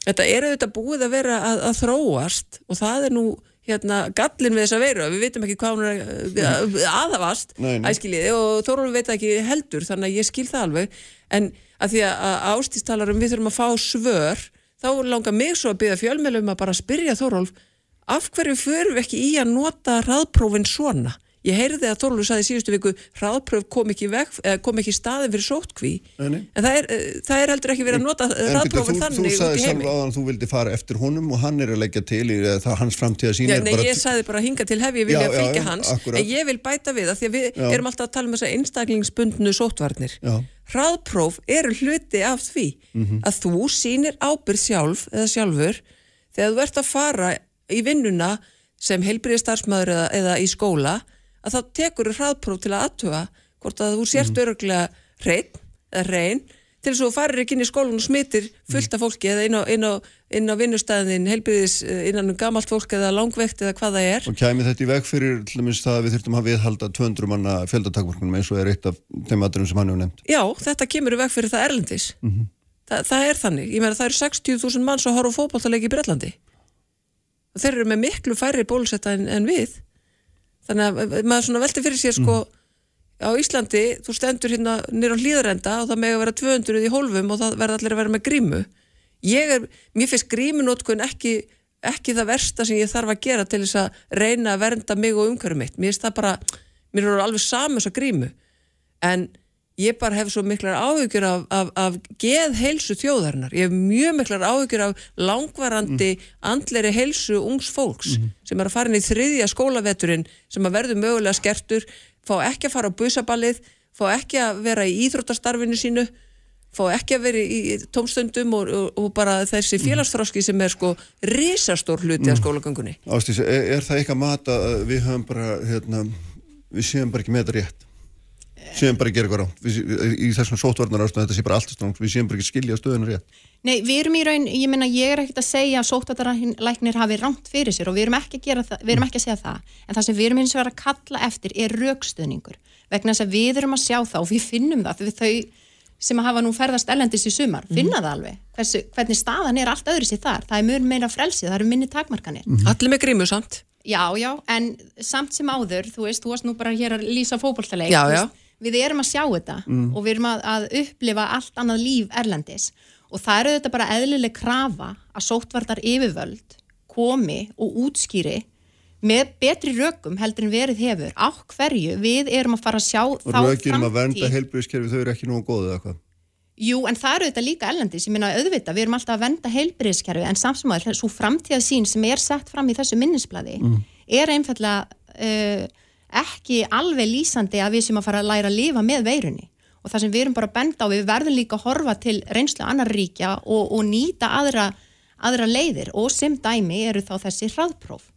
þetta er auðvitað búið að vera að, að þróast og það er nú hérna gallin við þessa veru við veitum ekki hvað hún er aðavast æskiliði og Þórólf veit ekki heldur þannig að ég skil það alveg. En að því að ástístalarum við þurfum að fá svör þá langar mig svo að byggja fjölmjölum að bara spyrja Þórólf af hverju förum við ekki í að nota raðprófin svona Ég heyrði að Þorlur saði síðustu viku hraðpröf kom ekki, veg, kom ekki staðin fyrir sótkví en það er, það er heldur ekki verið að nota hraðpröfin þannig Þú sagði sjálf á hann að þú vildi fara eftir honum og hann er að leggja til í það hans framtíða sín já, Nei, ég sagði bara hinga til hef ég vilja já, fylgja já, hans akkurat. en ég vil bæta við að því að við erum alltaf að tala um þess að einstaklingsbundnu sótvarnir Hraðpröf eru hluti af því mm -hmm. að þú sínir ábyrð sjálf eða sjálfur þegar þú ert að fara í vinnuna sem heilbriðstarfsmaður eða, eða í skóla að þá tekur þú hraðpróf til að aðtuga hvort að þú sért mm. öruglega reyn reyn til þess að þú farir ekki inn í skólun og smittir fullt af fólki eða inn á, inn á, inn á vinnustæðin heilbriðis eh, innan um gamalt fólk eða langvegt eða hvað það er. Og kæmi þetta í veg fyrir til dæmis það að við þurftum að viðhalda 200 manna fjöldatakvorkunum eins og er eitt af þeim aðdurum sem hann hefur nefnt. Já, þetta kemur í veg fyrir það erlendis. Mm -hmm. Þa, það er þannig. Ég meina það eru 60.000 mann sem horfa fókbaltalegi í Breitlandi. Þeir eru með miklu færri bólusetta en, en við þannig að maður svona velti fyrir sér sko mm. á Íslandi, þú stendur hérna nýra á hlýðarenda og það með að vera 200 í hólfum og það verða allir að vera með grímu ég er, mér finnst grímunótkun ekki, ekki það versta sem ég þarf að gera til þess að reyna að vernda mig og umhverju mitt, mér finnst það bara mér er alveg saman þess að grímu en ég bara hef svo miklar áhugjur af, af, af geð heilsu þjóðarinnar, ég hef mjög miklar áhugjur af langvarandi mm. andleri heilsu ungs fólks mm. sem er að fara inn í þriðja skólaveturinn sem að verður mögulega skertur fá ekki að fara á busaballið fá ekki að vera í íþróttastarfinu sínu fá ekki að vera í tómstöndum og, og, og bara þessi mhm. félagsþróski sem er sko risastór hluti mm. af skólagöngunni Ástís, er, er það ekki að mata að við höfum bara hérna, við séum bara ekki með þetta rétt séum bara að gera eitthvað rátt í þessum sótvarnar ástöðu þetta sé bara allt stráng við séum bara ekki að skilja stöðunar rétt. Nei, við erum í raun, ég menna ég er ekkert að segja að sótvarnarlæknir hafi ránt fyrir sér og við erum ekki að gera það, við erum ekki að segja það. En það sem við erum eins og verið að kalla eftir er raukstöðningur, vegna þess að við erum að sjá það og við finnum það, við þau sem að hafa nú ferðast ellendis í sumar mhm. finna mm. það alveg, Hversu, hvernig staðan er allt öðru sér þar, það er mjög meira frelsið það eru minni takmarkanir. Mm. Allir með grímu samt. Já, já, en samt sem áður, þú veist, þú varst nú bara hér að lýsa fókbóltaleik, við erum að sjá þetta mm. og við erum að, að upplifa allt annað líf erlendis og það eru þetta bara eðlileg krafa að sótvartar yfirvöld komi og útskýri með betri rökum heldur en verið hefur á hverju við erum að fara að sjá og þá framtíð. Og rökir um að vernda heilbríðiskerfi þau eru ekki nú góðið eða hvað? Jú, en það eru þetta líka ellendis, ég minna auðvita, við erum alltaf að venda heilbríðiskerfi en samsmáður, svo framtíðasín sem er sett fram í þessu minnisbladi mm. er einfallega uh, ekki alveg lýsandi að við sem að fara að læra að lifa með veirunni. Og það sem við erum bara að benda á, við verðum líka að horfa til reynslu annar ríkja og, og nýta aðra, aðra leiðir. Og sem dæmi eru þá þessi hraðpróf.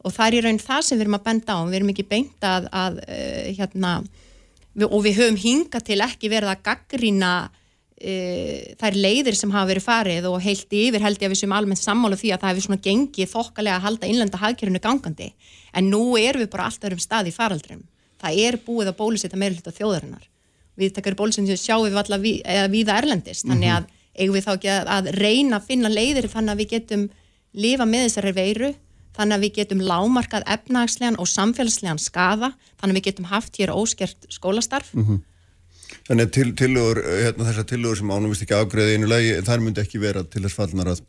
Og það er í raun það sem við erum að benda á, við erum ekki beint að, að uh, hérna, við, og við höfum hinga til ekki verið að gaggrína e, þær leiðir sem hafa verið farið og heilt yfir held ég að við sem almennt sammála því að það hefur svona gengið þokkalega að halda innlenda hagkerfinu gangandi. En nú erum við bara alltaf um stað í faraldrum það er búið að bólusetta meira hluta þjóðarinnar. Við takkar bólusetta sem sjáum við eða viða erlendist þannig að eigum við þá ekki að, að reyna að finna leiðir þannig að við getum lifa með þessari veiru þannig að við getum lámarkað efnagslegan og samfélagslegan skaða þannig að við getum haft hér óskert skólastarf Þannig að til, tillögur, hérna, þessar tillögur sem ánum vist ekki afgreði einu lagi, þar myndi ekki vera til þess fallnar að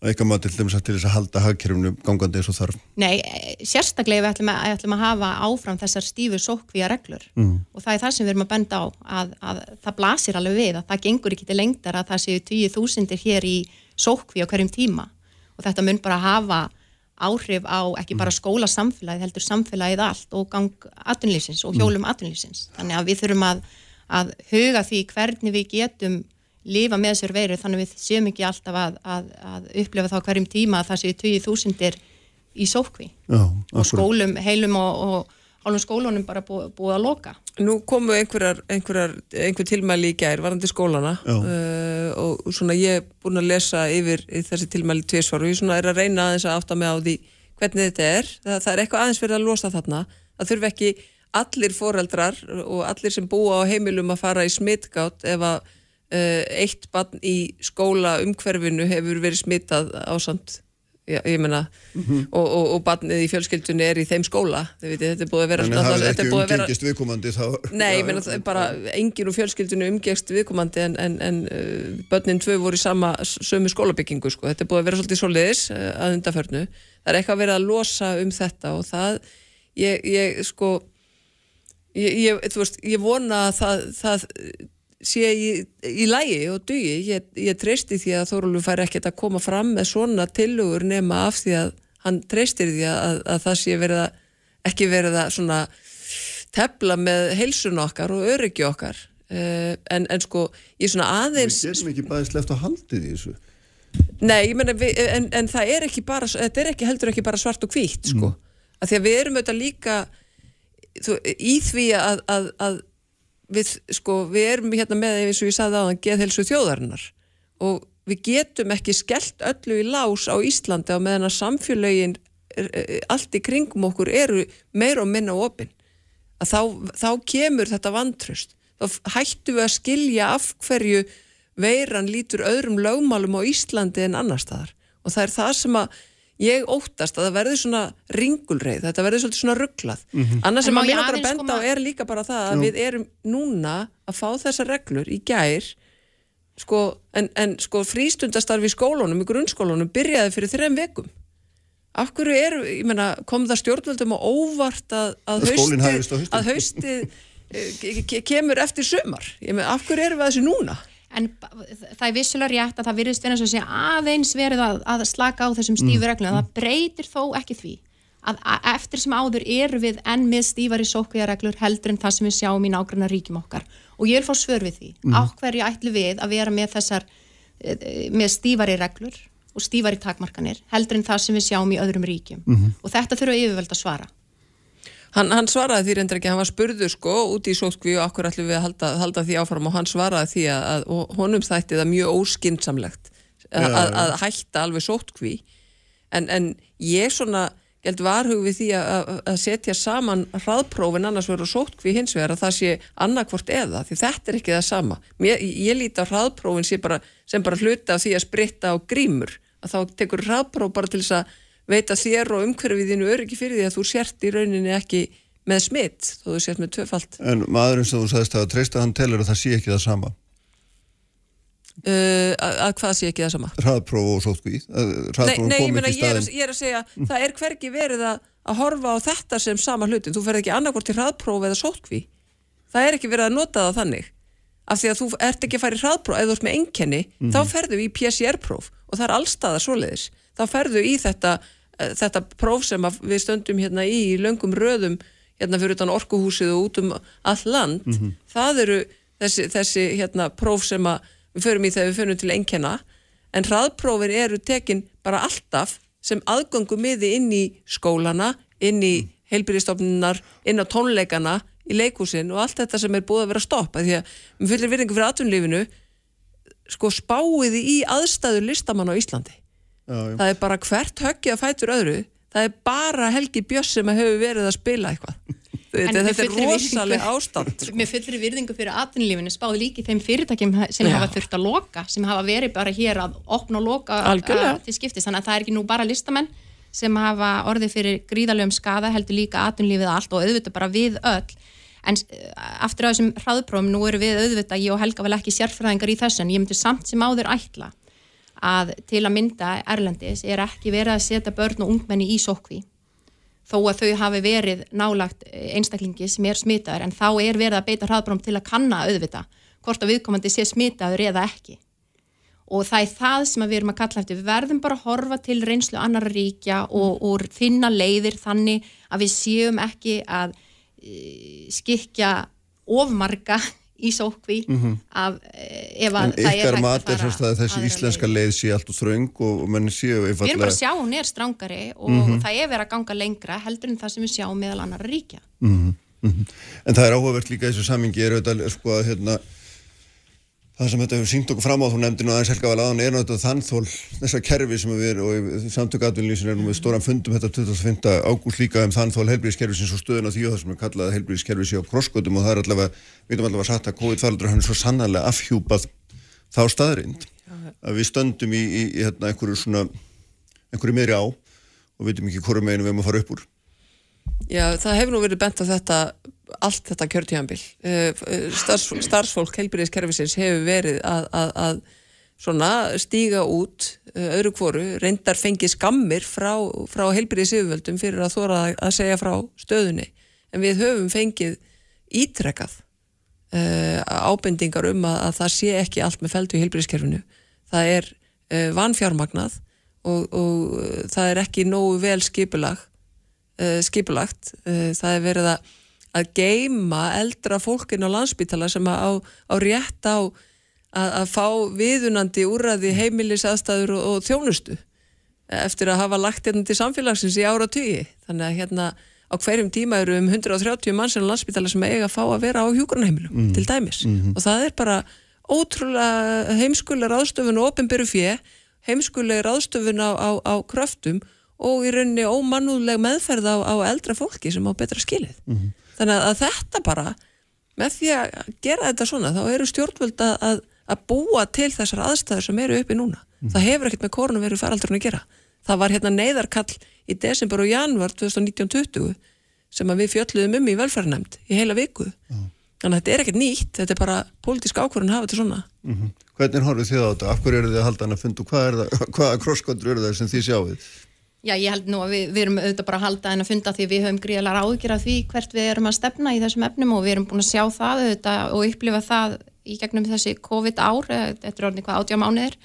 að eitthvað maður til dæmis að til þess að halda hagkerfinu gangandi eins og þarf. Nei, sérstaklega við ætlum að, ætlum að hafa áfram þessar stífu sókvíja reglur Mm. og það er það sem við erum að benda á að, að það blasir alveg við að það gengur ekki til lengdar að það séu tíu þúsindir hér í sókví á hverjum tíma og þetta mun bara hafa áhrif á ekki bara skóla samfélagið heldur samfélagið allt og gang atvinnlýfsins og hjólum atvinnlýfsins þannig að við þurfum að, að huga því hvernig við getum lifa með þessar veiru þannig við séum ekki alltaf að, að, að upplefa þá hverjum tíma að það séu tíu þúsindir í sókví Já, og skólum, heilum og, og hálfum skólunum bara búið, búið að loka. Nú komu einhverjar, einhverjar, einhver tilmæli í gær varandi skólana uh, og svona ég er búin að lesa yfir þessi tilmæli tvisvar og ég svona er að reyna aðeins að átta mig á því hvernig þetta er. Það, það er eitthvað aðeins fyrir að losa þarna. Það þurfi ekki allir foreldrar og allir sem búa á heimilum að fara í smittgátt ef að uh, eitt barn í skóla umhverfinu hefur verið smittað ásand ég, ég meina og, og, og barnið í fjölskyldunni er í þeim skóla Þið viti, þetta er búið að vera Þannig að það er ekki að vera- umgengist viðkomandi þá... Nei, ég er bara engin úr fjölskyldinu umgegst viðkomandi en, en, en uh, börnin tvö voru í sama sömu skólabyggingu sko. Þetta er búið að vera svolítið soliðis uh, að undaförnu. Það er eitthvað verið að losa um þetta og það, ég, ég sko, ég, ég, þú veist, ég vona að það, það sé í, í lægi og dugi. Ég, ég treysti því að Þórólfur fær ekkert að koma fram með svona tillögur nema af því að hann treystir því að, að það sé verið að ekki verið að svona tefla með heilsun okkar og öryggi okkar uh, en, en sko ég svona aðeins Við getum ekki bara sleft að haldið í þessu. Nei, ég meina, við, en, en það er ekki bara, þetta er ekki heldur ekki bara svart og hvítt, sko. Mm. Að því að við erum auðvitað líka þú, í því að, að, að við, sko, við erum hérna með, eins og ég sagði á þann, geðhelsu þjóðarinnar. Og við getum ekki skellt öllu í lás á Íslandi á meðan að samfélögin allt í kringum okkur eru meira og minna opinn að þá, þá kemur þetta vantröst þá hættum við að skilja af hverju veiran lítur öðrum lögmálum á Íslandi en annar staðar. Og það er það sem að ég óttast að það verði svona ringulreið, þetta verði svolítið svona rugglað annars En sem má að mér langar að benda á er líka bara það að við erum núna að fá þessar reglur. Í gær sko, en, en sko frístundastarfi í skólunum, í grunnskólunum byrjaði fyrir þreim vekum af hverju er, ég meina, kom það stjórnvöldum á óvart að, að haustið, að haustið eh, ke- ke- kemur eftir sumar? Ég meina, af hverju erum við að þessu núna? En það er vissulega rétt að það virðist eins og sé aðeins verið að, að slaka á þessum stífu reglum. Það breytir þó ekki því að, að eftir sem áður eru við enn með stífari sókvíðareglur heldur en það sem við sjáum í nágranna ríkjum okkar. Og ég vil fá svör við því. Mm. Á hverju ætlu við að vera með þessar eh, með stífari reglur og stífari takmarkanir heldur en það sem við sjáum í öðrum ríkjum. Og þetta þurfa yfirvöld að svara. Hann, hann svaraði því reyndar ekki, hann var spurður sko út í sótkví og okkur ætlum við að halda, halda því áfram og hann svaraði því að, honum þætti það mjög óskynnsamlegt að, að, að hætta alveg sótkví en, en ég svona gæld varhug við því að, að, setja saman hraðprófin annars og sótkví hins vegar að það sé annarkvort eða því þetta er ekki það sama. Mér, ég líti á hraðprófin sé bara, sem bara hluta af því að spritta á grímur að þá tekur hraðpróf bara til þess að veita þér og umhverfiðinu öryggi fyrir því að þú sért í rauninni ekki með smitt þó þú sért með tvöfalt. En maðurinn sem þú sagðist að treysta hann telur að það sé ekki það sama. uh, að, að hvað sé ekki það sama? Hraðpróf og sótkví. Nei, nei ég, meina, ég, er, að- ég er að segja það er hvergi verið að, að horfa á þetta sem sama hlutin, þú ferð ekki annarkvort til hraðpróf eða sótkví, það er ekki verið að nota það þannig, af því að þú ert ekki að fara í hraðpróf, eða þú ert með enkenni þá ferðu í PCR-próf og það er allstaðar svoleiðis, þá ferðu í þetta þetta próf sem við stöndum hérna í, í löngum röðum hérna fyrir utan orkuhúsið og út um all land, það eru þessi, þessi hérna próf sem við förum í þegar við förum til einkenna. En hraðprófin eru tekin bara alltaf sem aðgöngum miði inn í skólana, inn í heilbyrðistofnunar, inn á tónleikana í leikúsin og allt þetta sem er búið að vera stopp að því að með fullir virðingu fyrir atvinnulífinu sko spáiði í aðstæður listamann á Íslandi Já, það er bara hvert höggið að fætur öðru það er bara Helgi Björs sem hefur verið að spila eitthvað. Þetta, þetta er rosalega ástand sko. með fullri virðingu fyrir atvinnulífinu spáði líki þeim fyrirtækjum sem Já. hafa þurft að loka sem hafa verið bara hér að opna og loka til skiptis, þannig að það er ekki nú bara listamenn sem hafa orðið fyrir gríðalögum skada heldur líka atvinnulífið allt og auðvitað bara við öll. En eh, aftur á þessum hraðprófum nú eru við auðvitað, ég og Helga vel ekki sérfræðingar í þessu en ég myndi samt sem áður ætla að til að mynda Erlendis er ekki verið að setja börn og ungmenni í sókví. Þó að þau hafi verið nálagt eh, einstaklingi sem er smitaður en þá er verið að beita hraðbróm til að kanna auðvita hvort að viðkomandi sé smitaður eða ekki. Og það er það sem við erum að kalla eftir. Við verðum bara að horfa til reynslu annar ríkja og, og finna leiðir þannig að við séum ekki að e, skikja ofmarga í sókví af e, ef Mhm. En að það er ykkar hægt mat að er fara sérst að þessi íslenska leið. leið sé allt og þröng og, menn séu Við erum bara að einfallega sjá hún er strángari og Mhm. það er verið að ganga lengra heldur en það sem við sjáum meðal annar ríkja. Mhm, En það er áhugavert líka þessu samingi er auðvitað sko að hérna það sem þetta hefur sínt okkur fram á þú nefndi nú aðeins Helga val aðan er náttúrulega þannþól þessa kerfi sem við erum og samtök atvinnlýsin er nú með stóran fundum þetta 25. ágúst líka um þannþól helbriðiskerfi sem svo stöðun á því og það sem er kallað helbriðiskerfi sé á krossgötum og það er allavega, við veitum allavega satt að COVID-faraldur hann er svo sannarlega afhjúpað þá staðrind að við stöndum í, í, í hérna, einhverju svona einhverju meiri á og veitum ekki hverju meginu við erum að fara upp úr Já, það hefur nú verið bent á þetta allt þetta kjörtíðanbíl Starfs, starfsfólk helbriðiskerfisins hefur verið að, að, að svona stíga út eh, öðru kvoru, reyndar fengið skammir frá, frá helbriðisiföldum fyrir að þóra að- segja frá stöðunni. En við höfum fengið ítrekkað uh, ábendingar um að, að það sé ekki allt með feldu í helbriðiskerfinu það er vanfjármagnað og, og það er ekki nógu vel skipulag skipulagt. Það er verið að, að geima eldra fólkin á landsbytala sem á, á rétt á að, að fá viðunandi úrraði heimilis aðstæður og, og þjónustu eftir að hafa lagt hérna til samfélagsins í ára tugi. Þannig að hérna á hverjum tíma eru um 130 mannsinn á landsbytala sem eiga að fá að vera á hjúgrunheimilum til dæmis. Og það er bara ótrúlega heimskulega ráðstöfun og opinberu fjö, heimskulega ráðstöfun á, á, á kröftum og í rauninni ómannúðleg meðferð á, á eldra fólki sem á betra skilið. Þannig að þetta bara, með því að gera þetta svona, þá eru stjórnvöld að, að, búa til þessar aðstæður sem eru uppi núna. Það hefur ekkert með koronaviru faraldurinn að gera. Það var hérna neyðarkall í desember og januar 2019-20 sem við fjölluðum um í velferðarnemnd í heila viku. Þannig að þetta er ekkert nýtt, þetta er bara pólitísk ákvörðun að hafa þetta svona. Mhm. Hvernig horfið þið á þetta? Af hverju eru þið að halda hann að funda og hvað það, hvaða krosskontur eru það sem þið sjáuð? Já, ég held nú að við, við erum auðvitað bara að halda en að funda því að við höfum gríðalega áhyggjur af því hvert við erum að stefna í þessum efnum og við erum búin að sjá það auðvitað og upplifa það í gegnum þessi COVID ár, eh, þetta er orðin hvað átjá mánuðir,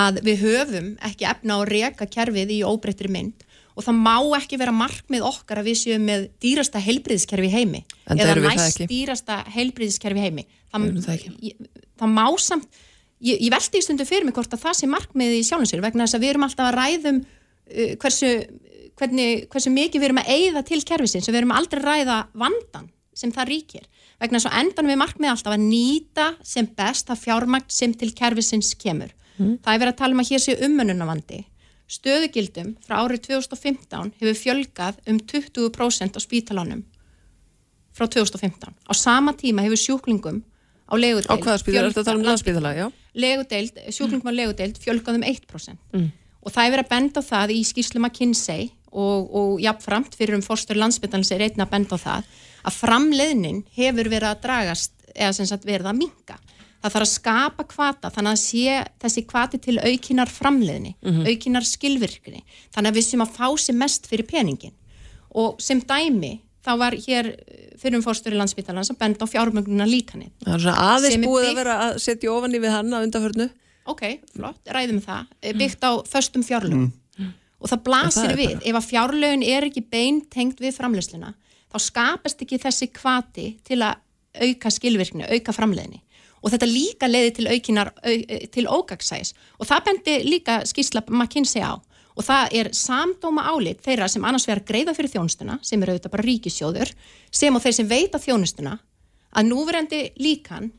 að við höfum ekki efna á að reka kerfið í óbreyttri mynd og það má ekki vera markmið okkar að við séum með dýrasta heilbriðiskerfi í heimi Enda eða næst dýrasta heilbriðiskerfi í heimi. Það, það ég, það má samt, ég, ég veldi í stundu fyrir mig hvort að það sé markmið í sjálfum uh, hversu, hvernig, hversu mikið við erum að eyða til kerfisins og við erum aldrei að ræða vandan sem það ríkir vegna að endan við markmið alltaf að nýta sem best að fjármagn sem til kerfisins kemur. Það er verið að tala um að hér sé umönnunavandi. Stöðugildum frá árið 2015 hefur fjölgað um 20% á spítalanum frá 2015. Á sama tíma hefur sjúklingum á legudeild Á er um fjölgað- já? legudeild, sjúklingum á legudeild fjölgað um 1% og það er verið að benda á það í skýrslu McKinsey og, og jafnframt fyrir um forstur landsbytalans er einnig að benda á það að framleiðnin hefur verið að dragast eða sem sagt verið að minka það þarf að skapa kvata þannig að sé þessi kvati til aukinar framleiðni aukinar skilvirkni. Þannig að við sem að fá sem mest fyrir peningin og sem dæmi þá var hér fyrir um forstur landsbytalans að benda á fjármögnuna líkanið Það er svona aðeins búið byggt- að vera að setja ofan í við hann að undanförnu. Ok, flott, ræðum það. Eh, byggt á föstum fjárlögum. Og það blasir það við, ef að fjárlögin er ekki bein tengt við framleysluna þá skapast ekki þessi kvati til að auka skilvirkni, auka framleiðni. Og þetta líka leiði til aukinar au, eh, til ógagsæs og það bendi líka skýrsla McKinsey á. Og það er samdóma álit þeirra sem annars vegar greiða fyrir þjónustuna sem eru auðvitað bara ríkisjóður sem og þeir sem veita þjónustuna að núverandi líkan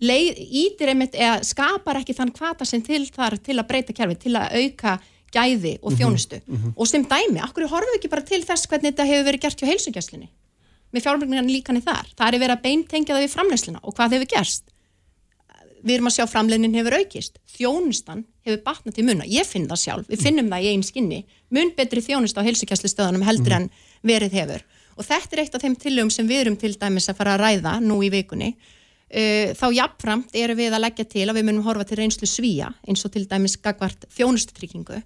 ítir einmitt eða skapar ekki þann kvata sem til þar til að breyta kerfi, til að auka gæði og þjónustu. og sem dæmi, akkur horfum við ekki bara til þess hvernig þetta hefur verið gert hjá heilsugjæslinni með fjármögningan líkanir þar, það er verið að beintengja það við framleysluna og hvað hefur gerst? Við erum að sjá framlegnin hefur aukist. Þjónustan hefur batnað til munna ég finn það sjálf, við finnum það í einn skinni. Mun betri þjónust á heilsugjæslistöðunum heldur en verið hefur. Og þetta er eitt af þeim tillögum sem við erum til dæmis að fara að ræða nú í vikunni Uh, þá jafnframt erum við að leggja til að við munum horfa til reynslu svíja eins og til dæmis gagvart þjónustutryggingu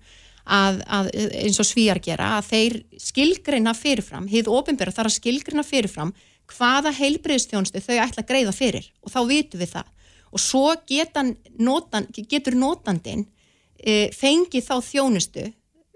að, að eins og svíjar gera að þeir skilgreina fyrirfram, hið ofinbæra þarf að skilgreina fyrirfram hvaða heilbriðstjónustu þau ætla að greiða fyrir og þá vitum við það. Og svo notan, getur notandin uh, fengið þá þjónustu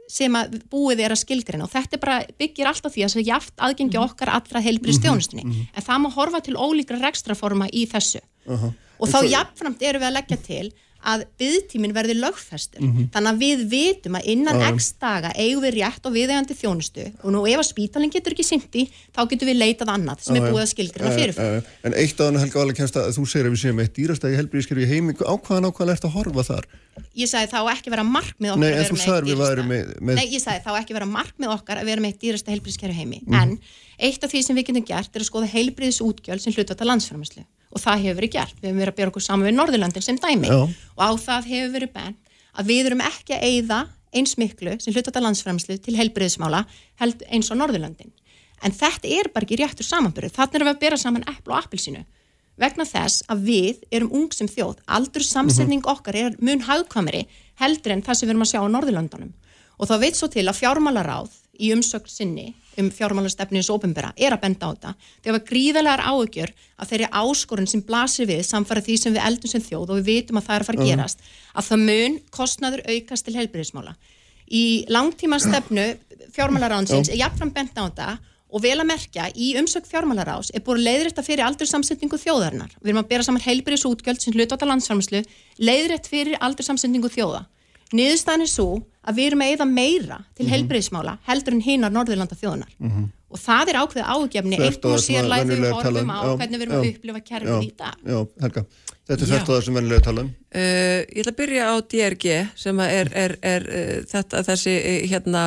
sem að búið er að skilgreina og þetta bara byggir alltaf því að það er jaft aðgengi okkar allra heilbrið stjónustunni mm -hmm. en það má horfa til ólíkra rekstraforma í þessu uh -huh. og þá jafnframt erum við að leggja til að byggtímin verði lögfestur. Mm -hmm. þannig að við vitum að innan uh. x daga eigum við rétt og viðegandi þjónustu og nú ef að spítalinn getur ekki syndi þá getur við leitað annað sem uh, er búið að skilgrina fyrirfram En eitt af hann Helga Vala kemst að þú segir að við séum eitt dýrastægi helbriðskerfi í heimi. Ákvaðan ákvaðan ert að horfa þar? Ég sagði þá ekki vera markmið okkar Nei, að vera með eitt dýrasta. Nei, ég sagði þá ekki vera markmið okkar að vera með eitt dýrasta helbriðskerfi heimi. Mm. en eitt af því sem við getum gert er að skoða heilbriðsútgjöld sem hlutvata landsframherslu og það hefur verið gert, við hefum verið að bera okkur saman við Norðurlandin sem dæmi. Já. og á það hefur verið bent að við erum ekki að eigða eins miklu sem hlutvata landsframherslu til heilbriðismála held eins og Norðurlandin en þetta er bara ekki réttur samanbyrð þannig erum við að bera saman eppl og appilsinu vegna þess að við erum ung sem þjóð. Aldur samsetning mhm. okkar er mun hagkvamri heldur en það sem við erum að sjá á Norðurlandunum og þá veit svo til að fjármálaráð í umsökl sinni um fjármálastefnins ofinbera er að benda á þetta. Þegar var gríðalegar áökjur að þeirri áskorun sem blasir við samfara því sem við eldum sem þjóð og við vitum að það er að fara að gerast, að það mun kostnaður aukast til helbriðismála. Í langtíma stefnu fjármálaráðsins er jafnfram benda á þetta og vel að merkja, í umsökk fjármálaráðs er búin leiðrætt að fyrir aldursamsetningu þjóðarinnar. Við erum að bera saman heilbriðisútgjöld sem hlutvata landsframslu, leiðrætt fyrir aldursamsetningu þjóða. Niðurstaðan er svo að við erum að eða meira til mm -hmm. helbreyðismála heldur en hinnar Norðurlanda þjóðunar mm -hmm. og það er ákveð ágefni eitt og sérlæð þegar við horfum á já, hvernig við erum já, að upplifa kerfið í dag. Já, Helga, þetta er þetta sem vennilega tala um. Uh, Ég ætla að byrja á DRG sem er, er, er uh, þetta, þessi uh, hérna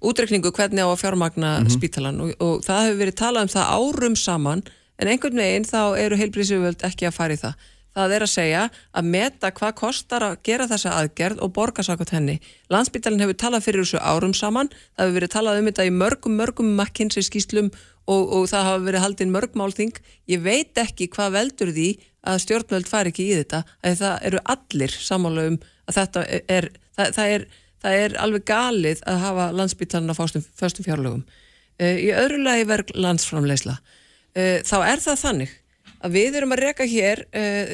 útrekningu hvernig á að fjármagna mm -hmm. spítalan og, og það hefur verið talað um það árum saman en einhvern veginn þá eru heilbreyðisjöföld ekki að fara í það Það er að segja að meta hvað kostar að gera þessa aðgerð og borga sakot henni. Landsbyttalinn hefur talað fyrir þessu árum saman, það hefur verið talað um þetta í mörgum, mörgum McKinsey skýslum og, og það hafa verið haldinn mörgmálþing. Ég veit ekki hvað veldur því að stjórnvöld fari ekki í þetta, að það eru allir samála um að þetta er, það, það er, það er alveg galið að hafa landsbyttalinn á fyrstum fjárlögum. Uh, í öðru lagi verð landsframleysla, uh, þá er það þannig að við erum að reyka hér uh,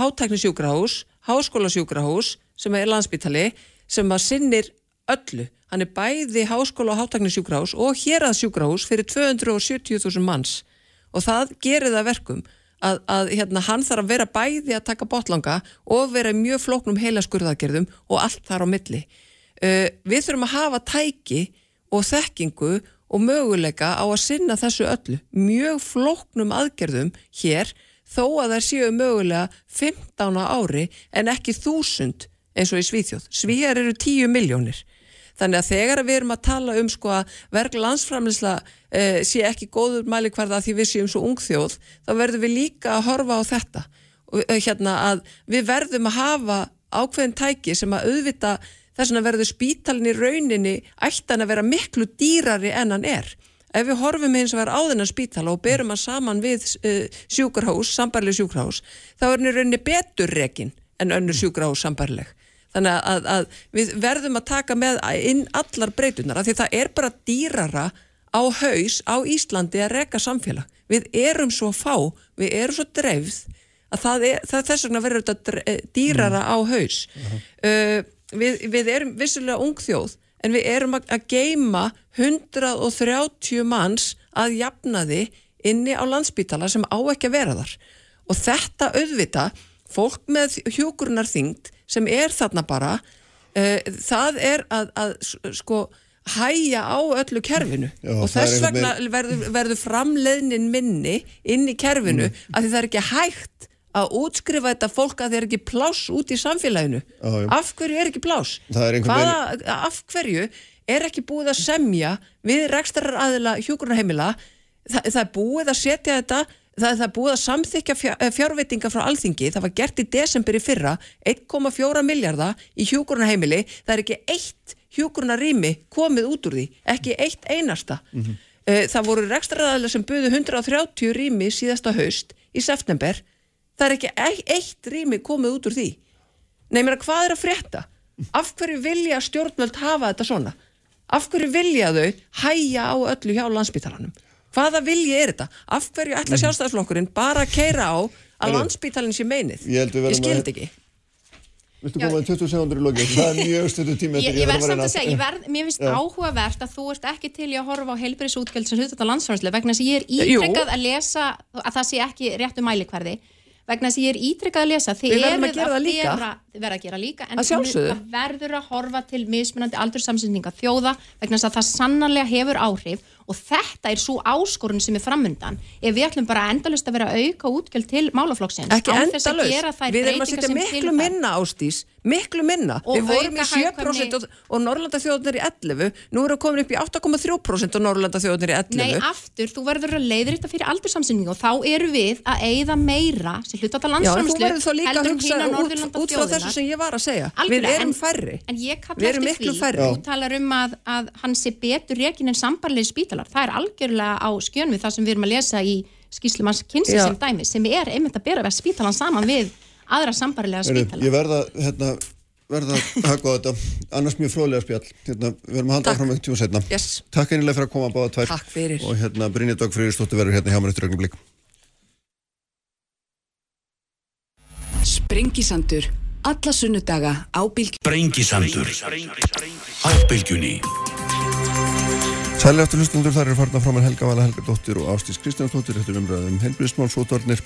hátæknisjúkrahús, háskólasjúkrahús sem er landsbytali sem að sinnir öllu. Hann er bæði háskóla og hátæknisjúkrahús og hér að sjúkrahús fyrir 270.000 manns og það gerir það verkum að, að hérna, hann þarf að vera bæði að taka botlanga og vera mjög flóknum heila skurðagerðum og allt þar á milli. Uh, við þurfum að hafa tæki og þekkingu og möguleika á að sinna þessu öllu mjög flóknum aðgerðum hér þó að það séu mögulega 15 ári en ekki þúsund eins og í Svíþjóð. Svíjar eru 10 miljónir. Þannig að þegar við erum að tala um sko að verk landsframleysla eh, sé ekki góður mæli hverða því við séum svo ungþjóð, þá verðum við líka að horfa á þetta. Og, eh, hérna, að við verðum að hafa ákveðin tæki sem að auðvita þess vegna verður spítalinn í rauninni ættan að vera miklu dýrari en hann er. Ef við horfum eins og verður á þennan spítala og berum hann saman við uh, sjúkarhás, sambarleg sjúkarhás, þá er hann í rauninni betur rekin en önnur sjúkarhás sambarleg. Þannig að, að við verðum að taka með inn allar breytunar, af því það er bara dýrara á haus á Íslandi að reka samfélag. Við erum svo fá, við erum svo dreifð að er, það þess vegna verður þetta dýrara á haus. Uh -huh. uh, við, við erum vissulega ung þjóð en við erum að, að geima 130 manns að jafna þið inni á landsbítala sem á ekki að vera þar og þetta auðvita fólk með hjókurunar þyngd sem er þarna bara uh, það er að, að sko hæja á öllu kerfinu Já, og þess vegna verður, verður framleiðnin minni inn í kerfinu Mm. að því það er ekki hægt að útskrifa þetta fólk að er ekki pláss út í samfélaginu? Já, já. af hverju er ekki pláss? Hvaða, af hverju er ekki búið að semja við rekstarar aðila hjúgrunarheimila Þa, það er búið að setja þetta það, það er búið að samþykja fjár, fjárveitinga frá alþingi, það var gert í desember í fyrra 1,4 miljardar í hjúgrunarheimili, það er ekki eitt hjúgrunarrými komið út úr því ekki eitt einasta. Mhm. Eh, það voru rekstraræðilega sem buðu 130 rými síðasta haust í september það er ekki e- eitt rými komið út úr því Nei, mér að hvað er að frétta? Af hverju vilja stjórnvöld hafa þetta svona? Af hverju vilja þau hæja á öllu hjá landsbítalanum? Hvaða vilji er þetta? Af hverju ætla sjálfstæðisflokkurinn bara að keira á að Heyrðu, landsbítalinn sé meinið? ég Ég skildi að- ekki. Viltu koma í 20 sekundur í loki? Það er mjög stundu tími Ég, eftir, ég verð samt að segja, ég verð, mér finnst Já. áhugavert að þú ert ekki til í að horfa á heilbriðsútgjöld sem hlutat á landsfærslu vegna þess að ég er Jú. ítrykkað að lesa að það sé ekki réttu mælikverði vegna þess að ég er ítrykkað að lesa þið verðum að gera, þið verða að gera líka en Að það verður að horfa til mismunandi aldursamsendinga þjóða vegna þess að það sannanlega hefur áhrif og þetta er svo áskorun sem er framundan ef við ætlum bara endalust að vera auka útgjöld til málaflokksins Ekki þær Við erum að setja miklu minna ástís, miklu minna. Og Við vorum í auka 7% og, og Norrlanda þjóðnir í 11, nú erum við komin upp í 8,3% og Norrlanda þjóðnir í 11. Nei, aftur, þú verður að leiður þetta fyrir aldursamsynningu og þá eru við að eigða meira sem hluta þetta Já, en þú landsframslu verður þá líka að frá þessu sem ég var að segja. Við Algjörlega, erum en- færri. En ég kalla Við erum eftir miklu því, færri. þú talar um að, að hann sé betur rekin en sambarlegi spítalar. Það er algjörlega á skjön við það sem við erum að lesa í skýslumanns kynsi sem dæmi, sem er einmitt að bera við spítalan saman við aðra sambarlega Heyrðu, spítala. Ég verða, hérna, verða að haka á þetta, annars mjög fróðlega spjall. Hérna, við verðum að halda áfram einhvern tíma setna. Yes. Takk einnilega fyrir að koma að báða tvær. Takk fyrir. Og hérna, Brynja Dögg Freyristóttir verður hérna hjá mér eftir augnablik. Sprengisandur. Alla sunnudaga á bylgjunni. Sprengisandur á bylgjunni. Sæli eftir hlustundur, þar eru farna frá mér Helga Vala Helgadóttir og Ástís Kristjánsdóttir. Eftir umræðum helbriðsmál, sótvarnir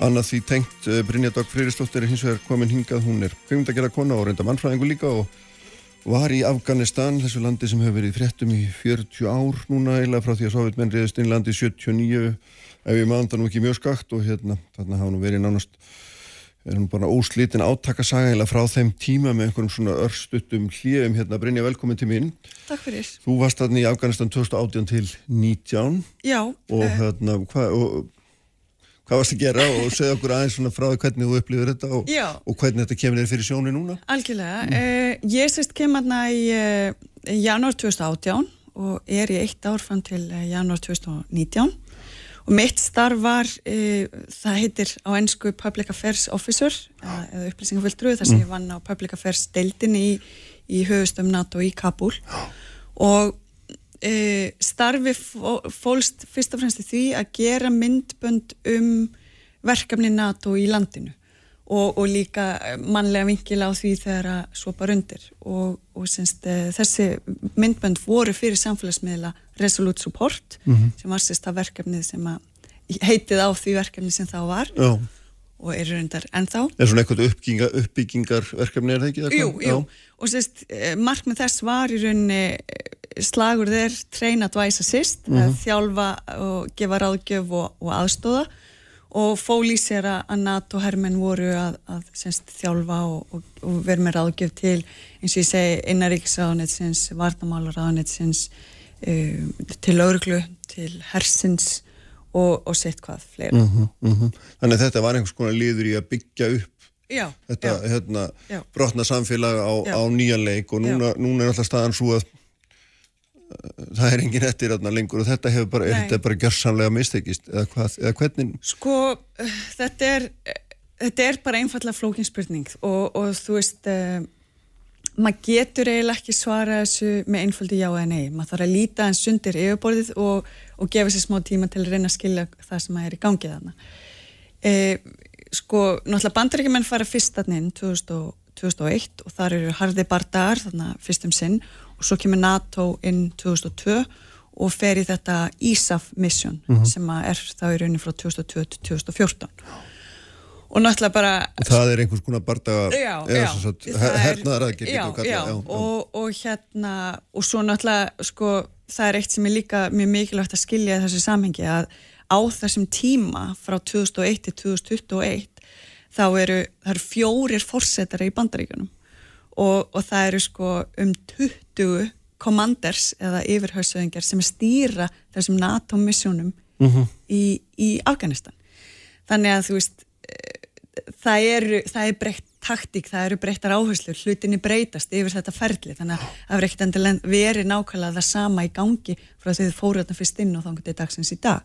annað því tengt uh, Brynja Dögg Freyristóttir er hins vegar komin hingað, hún er kveimdagjara kona og reynda mannfræðingu líka og var í Afganistan, þessu landi sem hefur verið fréttum í 40 ár núna eiginlega frá því að Sovjetmenn reyðist inn landi í 79 ef ég maður það nú ekki mjög skakt og hérna, þarna hafa nú verið nánast er hún bara óslítin átakasaga frá þeim tíma með einhverjum svona örstuttum hljöfum hérna, Brynja velkomin til mín. Takk fyrir. Þú varst þarna í Afganistan 2018 til 19 Já, og eh, hérna, hvað og, hvað varst að gera? Og segja okkur aðeins svona frá hvernig þú upplifir þetta og, og hvernig þetta kemur þér fyrir sjóni núna? algjörlega. Eh, ég sérst kem aðna í eh, janúar 2018 og er í eitt ár fram til eh, janúar 2019 og mitt starf var, eh, það heitir á ennsku Public Affairs Officer eh, eða upplýsingaföldru, þar sem ég vann á Public Affairs deildin í, í höfustum NATO í Kabul og e, starfi fó- fólst fyrst og fremst því að gera myndbönd um verkefni NATO í landinu. Og, og líka mannlega vinkil á því þegar að sopa rundir. Og, og semst, e, þessi myndbönd voru fyrir samfélagsmiðla Resolute Support sem var sérst að verkefnið sem að heitið á því verkefni sem þá var Já. og eru rundar ennþá. Er svona eitthvað uppbygginga, uppbyggingarverkefni er það ekki? Jú, jú, og sérst, eh, markmið þess var í rauninni eh, slagur þeir train advice assist, mm að þjálfa og gefa ráðgjöf og, og aðstóða og fól í sér að NATO hermenn voru að, að semst, þjálfa og, og, og vera með ráðgjöf til eins og ég segi innaríksráðunetsins, varnamálaráðunetsins um, til lauruglu, til hersins og, og sitt hvað fleira. Mhm, mhm. Þannig að þetta var einhvers konar liður í að byggja upp Já, þetta já, hérna, Já. brotna samfélag á, á nýjan leik og núna, núna er alltaf staðan svo að uh, það er engin eftir þarna lengur og þetta hefur bara, er þetta bara gjörsamlega mistekist eða, hvað, eða hvernig Sko, uh, þetta er, uh, þetta er bara einfallega flókin spurning og, og þú veist, maður getur eiginlega ekki svara þessu með einfaldi já eða nei. Maður þarf að líta hans undir yfirborðið og, og gefa sér smá tíma til að reyna að skilja það sem er í gangi þarna. Uh, sko, náttúrulega bandaríkjumenn fara fyrst þarna inn 2000 og- 2001 og þar eru harði bardagar þarna fyrst um sinn og svo kemur NATO inn 2002 og fer í þetta ISAF mission sem að er þá í rauninni frá 2002 til 2014 og náttúrulega bara og það er einhvers konar bardaga já, já, það er- hernaðar aðgerð já, getum við kallað, já, og, og hérna og svo náttúrulega sko það er eitt sem er líka mjög mikilvægt að skilja í þessu samhengi að á þessum tíma frá 2001 til 2021 þá eru, það eru fjórir fórsetara í bandaríkunum og, og það eru sko um 20 commanders eða yfirhausöðingar sem stýra þessum NATO-missjónum í, í Afganistan. Þannig að þú veist það það er breytt taktík, það eru breyttar áherslur, hlutinni breytast yfir þetta ferli, þannig að það verður ekkert endilega verið nákvæmlega það sama í gangi frá því þið fóru þarna fyrst inn og þá til dagsins í dag.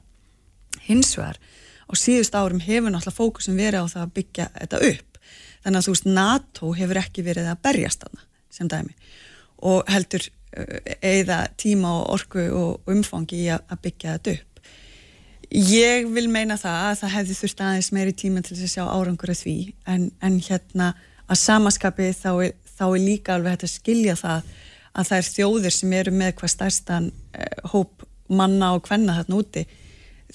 Hins vegar, á síðust árum hefur náttúrulega fókusin verið á það að byggja þetta upp, þannig að þú veist NATO hefur ekki verið að berjast þarna sem dæmi og heldur eða tíma og orku og umfangi í að byggja þetta upp. Ég vil meina það að það hefði þurft aðeins meiri tíma til þess að sjá árangur af því. En, en hérna að samaskapi þá er, þá er líka alveg hægt að skilja það að það er þjóðir sem eru með hvað stærstan eh, hóp manna og kvenna þarna úti.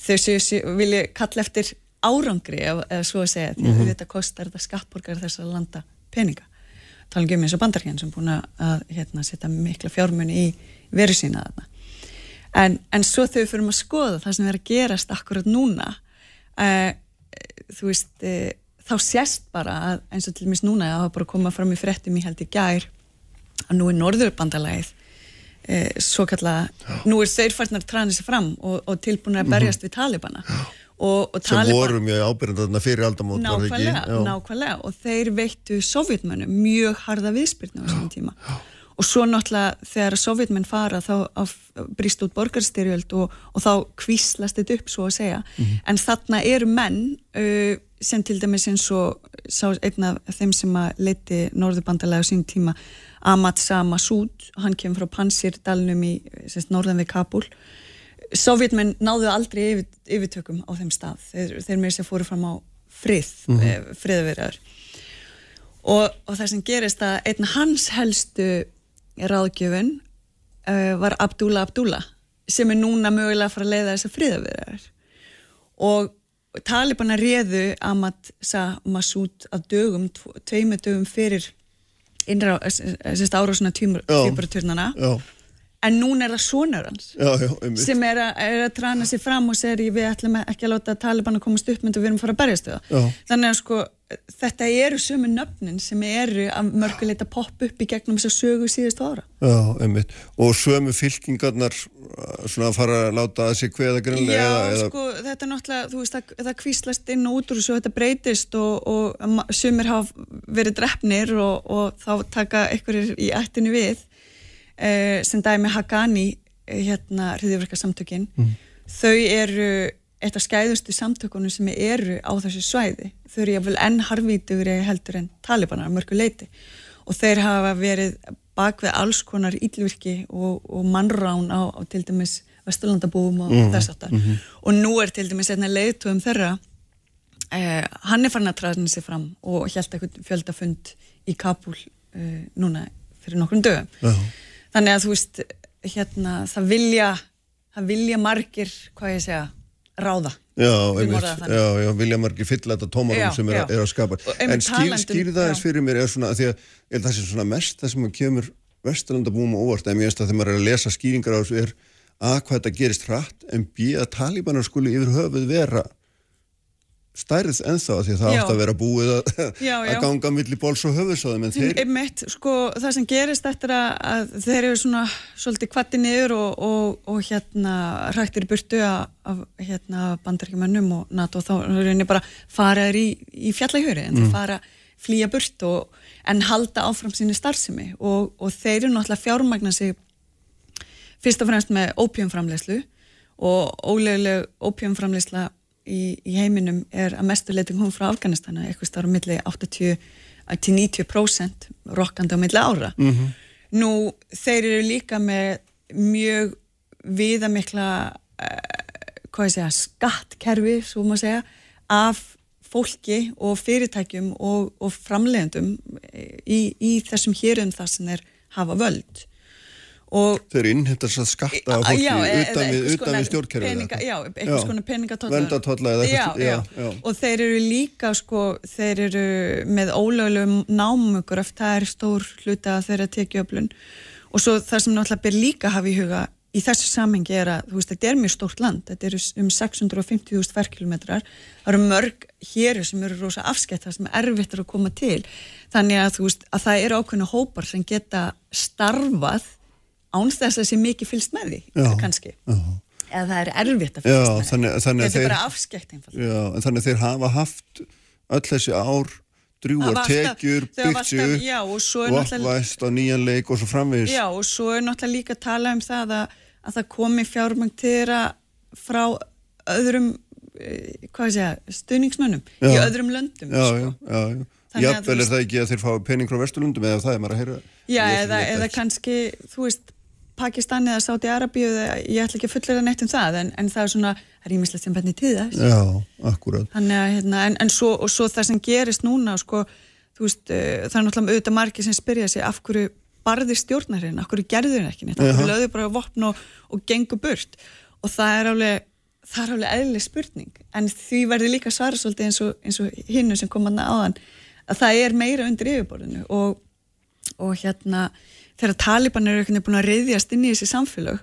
Þau séu, vilja kalla eftir árangri eða, eða svo að segja því að þetta kostar þetta skattborgar þess að landa peninga. Tala ekki um eins og bandarkjörn sem búin að hérna, setja mikla fjármunni í veru sína þarna en, en svo þegar við fyrir að skoða það sem er að gerast akkurat núna uh, þú veist uh, þá sést bara að eins og til dæmis núna að það var bara að koma fram í fréttum í held í gær að nú er norðurbandalagið uh, svo kalla, nú er þeir farnar að træna sér fram og, og tilbúin að berjast við Talibana. Og, og sem Taliban voru mjög ábyrjandi fyrir aldamót nákvæmlega, Já. nákvæmlega. Og þeir veittu sovjetmönnum mjög harða viðspyrna á þessum tíma og svo náttúrulega þegar sovjetmenn fara þá brýst út borgarstyrjöld og, og þá kvíslast þetta upp svo að segja. En þarna eru menn uh, sem til dæmis eins og einn af þeim sem að leiti norðurbandalega á sín tíma Ahmad Shah Massoud, hann kemur frá Pansirdalnum í semst, norðan við Kabul. Sovjetmenn náðu aldrei yfir, yfirtökum á þeim stað. Þeir, þeir þess að fóru fram á frið mm -hmm. friðverðar og, og það sem gerist að einn hans helstu ráðgjöfun uh, var Abdullah Abdullah sem er núna mögulega að fara að leiða þess að friðverðar og Talibana réðu Ahmad Shah Massoud að dögum, tveimu dögum fyrir innrá, árásuna týpuraturnana Já, en núna er það sonur hans já, já, sem er að, er að trana sér fram og segir við ætlum ekki að láta Taliban að komast upp myndu við erum að fara að berjast við það. Þannig að sko þetta eru sömu nöfnin sem eru að mörguleita popp upp í gegnum þess að sögu síðustu ára. Já, einmitt. Og sömu fylkingarnar uh, svona að fara að láta að sig hveða grunlega Já, eða, sko, þetta er náttúrulega, þú veist, það, það kvíslast inn og út úr þessu og þetta breytist og, og sumir hafa verið drefnir og, og þá taka einhverjir í ættinu við eh, sem dæmi Hagani eh, hérna hriðiverka samtökin þau eru eitt af skæðustu samtökunum sem eru á þessu svæði. Þau eru jáfnvel enn harfítugri heldur en talibanar mörgu leiti og þeir hafa verið bak við alls konar ílvirki og, og mannrán á, á til dæmis Vesturlandabúum og þess aftar og nú er til dæmis einna leiðtugum þeirra eh, hann er farin að træðna sig fram og held eitthvað fjöldafund í Kabul eh, núna fyrir nokkrum dögum. Já. þannig að þú veist hérna, það vilja það vilja margir, hvað ég segja ráða. Já, einmitt, já, já, vilja margir fylla þetta tómarum sem er, er að skapa. Einmitt En skýr, um- skýr það eins fyrir mér er svona, því að ég að það sé svona mest það sem kemur Vesturlandabúum og óvart, en mér finnst að þegar maður er að lesa skýringar á þessu er að hvað þetta gerist hratt, en b að talibanar skuli yfir höfuð vera stærð ennþá, því að það átt að vera búið að, Já, já. að ganga milli bóls og höfuðsáðum, en þeir, Einmitt, sko, það sem gerist eftir að, að þeir eru svona svolítið kvatti niður og, og, og hérna hræktir í burtu af, hérna, bandaríkjumönnum og NATO þá reynir bara faraður í, í fjallahjöri en þeir fara flýja burt og, en halda áfram sinni starfsemi. Og, og þeir eru náttúrulega fjármagna sig fyrst og fremst með ópjumframleyslu og ólegleg ópjumframleysla í, í heiminum er að mestu leiti hún frá Afganistana, eitthvað starf á milli 80 til 90% rokkandi á milli ára. -hmm. Nú, þeir eru líka með mjög viðamikla uh, segja, skattkerfi svo maður segja, af fólki og fyrirtækjum og, og framleiðendum í, í þessum hérum þar sem þeir hafa völd og Þeir innhentar svo skatta á fólki Já, utan við, einhvers utan konar við stjórnkerfið. Já, eitthvað. Verndartolla eða já, já, og þeir eru líka sko, þeir eru með ólögulegum námugur oft það er stór hluta að þeirra tekjuöflun. Og svo það sem náttúrulega ber líka að hafa í huga í þessu samhengi er að veist, þetta er mjög stórt land, þetta eru um 650.000 ferkilometrar, það eru mörg héru sem eru rosa afskett það sem er erfitt er að koma til. Þannig að veist, að það eru ákveðna hópar sem geta starfað án þess að sé mikið fylgst með því Já, kannski, já. eða það er erfitt að Já, fylgst með þannig, því þannig að þetta er þeir, bara afskekt já, en þannig að þeir hafa haft öll þessi ár drjúar Það tekjur, já, og vottvæst á nýjan leik og svo framvegis Já, og svo er náttúrulega líka að tala um það að, að það komi fjármang þeirra frá öðrum eh, segja, stuðningsmönnum í Já. öðrum löndum Já, sko. já, já, já. Þannig Jafnvel er það ekki að þeir fá pening frá Vesturlundum eða það er maður að heyra Já, eða, eða kannski, þú veist Pakistan eða Sáti Arabíu ég ætla ekki að fullera neitt um það en, en það er svona, það er ímislegt sem benni þess Já, akkurat. Þannig hérna, en, en svo, svo það sem gerist núna, sko, veist, uh, það er náttúrulega auðvitað margir sem spyrja sig af hverju barði stjórnarinn, af hverju gerður henni ekki neitt, af hverju lögðu bara vopn og, og gengur burt? Og það er alveg, það er alveg eðlileg spurning, en því verður líka svara svolítið eins og, og hinnu sem kom að áðan, að það er meira undir yfirborðinu og, og hérna, þegar taliban eru einhvern veginn búin að reyðjast inn í þessi samfélög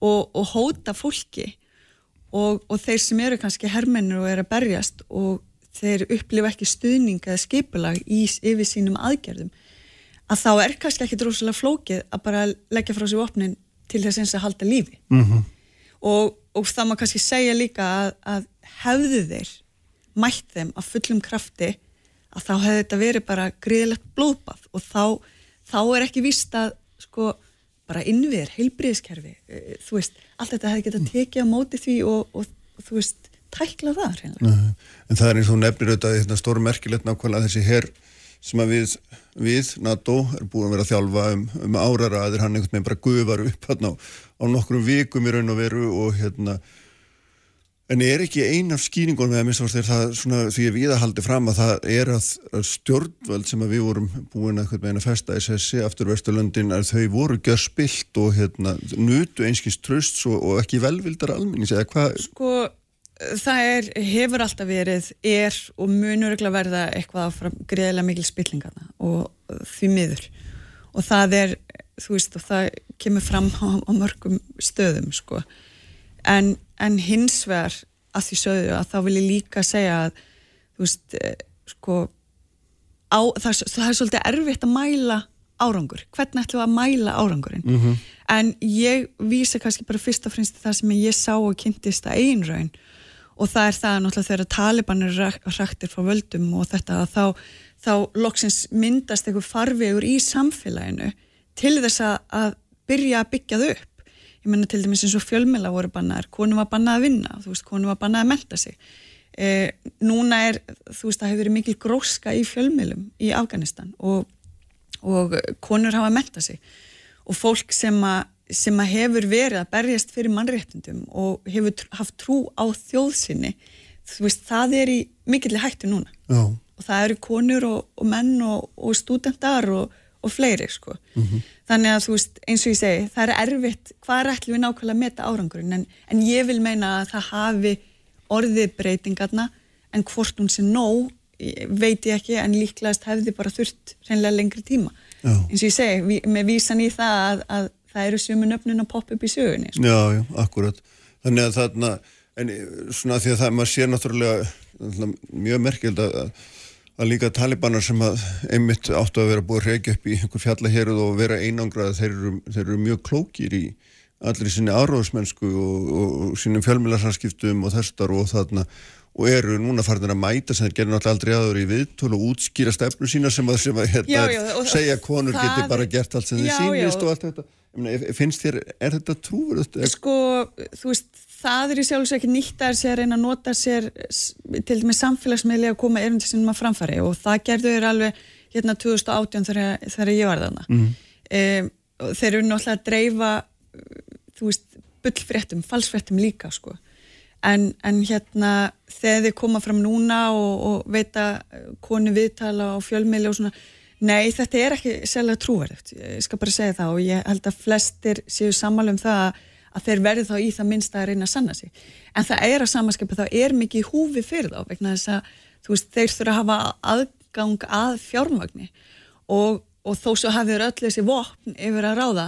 og, og hóta fólki og, og þeir sem eru kannski hermennir og eru að berjast og þeir upplifa ekki stuðning eða skipulag í, yfir sínum aðgerðum að þá er kannski ekki droslega flókið að bara leggja frá sér opnin til þess eins að halda lífi Mhm. og, og það má kannski segja líka að, að hefðu þeir mætt þeim að fullum krafti að þá hefði þetta verið bara gríðilegt blóðbað og þá, þá er ekki víst að sko bara innviðir, heilbriðiskerfi þú veist, allt þetta hefði getað tekið á móti því og, og, og þú veist tækla það reynilega. En það er eins og nefnir auðvitað þetta stóru merkilegt nákvæmlega þessi herr sem að við, við, NATO, er búin að vera að þjálfa um, um árara að þeir hann einhvern veginn bara gufar upp hérna á, á nokkrum vikum í raun og veru og hérna en er ekki ein af skýringunum með að minnst þegar það svona því að við að haldi fram að það er að, stjórnvöld sem að við vorum búin að að festa SS aftur Vesturlöndin að þau voru gjör spilt og hérna nutu einskins tröst og, og ekki velvildar alminnings eða hvað Sko, það er, hefur alltaf verið, er og munur ekki að verða eitthvað áfram greiðilega mikil spillingana og því miður. Og það er, þú veist, og það kemur fram á, á mörgum stöðum, sko. En, en hins vegar að því sögðu að þá vil ég líka segja að, þú veist, eh, sko, á, það, það er svolítið erfitt að mæla árangur. Hvernig ætlum við að mæla árangurinn? Mhm. En ég vísa kannski bara fyrst og fremst það sem ég sá og kynntist að einn raun og það er það náttúrulega þegar Taliban er ræktir frá völdum og þetta að þá, þá loksins myndast einhver farvegur í samfélaginu til þess að byrja að byggja þau upp. Ég menna til dæmis eins og fjölmela voru bannaðar, konum var bannað að vinna, þú veist, konum var bannað að menta sig. E, núna er, þú veist, það hefur verið mikil gróska í fjölmelum í Afganistan og, og konur hafa menta sig og fólk sem að, sem að hefur verið að berjast fyrir mannréttundum og hefur haft trú á þjóðsinni, þú veist, það er í mikilli hættu núna Já. og það eru konur og, og menn og, og stúdendar og, og fleiri sko. þannig að þú veist, eins og ég segi það er erfitt, hvað er ætlum við nákvæmlega að meta árangurinn, en, en ég vil meina að það hafi orðið breytingarna en hvort hún sé nóg veit ég ekki, en líklegast hefði bara þurft reynilega lengri tíma Já. eins og ég segi, vi- með vísan í það að, að það eru sömu nöfnun að poppa upp í sögunni sko. Já, já, akkurat. Þannig að þarna, en svona því að það, maður sér náttúrulega mjög merkild að, að líka talibanar sem að einmitt áttu að vera búið að reykja upp í einhver fjallaheruð og vera einangrað, þeir eru, þeir eru mjög klókir í allir sinni áróðsmennsku og, og, og sínum fjölmjölarsanskiptum og þessar og þarna og eru núna farin að mæta sem þeir gerir náttúrulega aldrei aður í viðtölu og útskýra stefnu sína sem að, sem að hérna, Já, já, og- segja að konur geti bara gert allt sem þeir já. og allt þetta. Finnst þér, er þetta trúverðust? sko, þú veist, það er í sjálfs ekki nýtt að sér reyna að nota sér til dæmis samfélagsmiðli að koma erindi sinum að framfæri. Og það gerðu þeir alveg hérna 2018 þegar, þegar ég var þarna. Mm. þeir eru náttúrulega að dreifa þú veist, bullfréttum falsfréttum líka, sko. En, en hérna, þegar þeir koma fram núna og, og veita konu viðtala og fjölmiðli og svona Nei, þetta er ekki sérlega trúverðugt, ég skal bara segja það og ég held að flestir séu sammála um það að þeir verði þá í það minnst að reyna að sanna sig. En það er að samanskipa, það er mikið í húfi fyrir þá, vegna þess að veist, þeir þurfa að hafa aðgang að fjármagni og, og þó svo hafið öll þessi vopn yfir að ráða,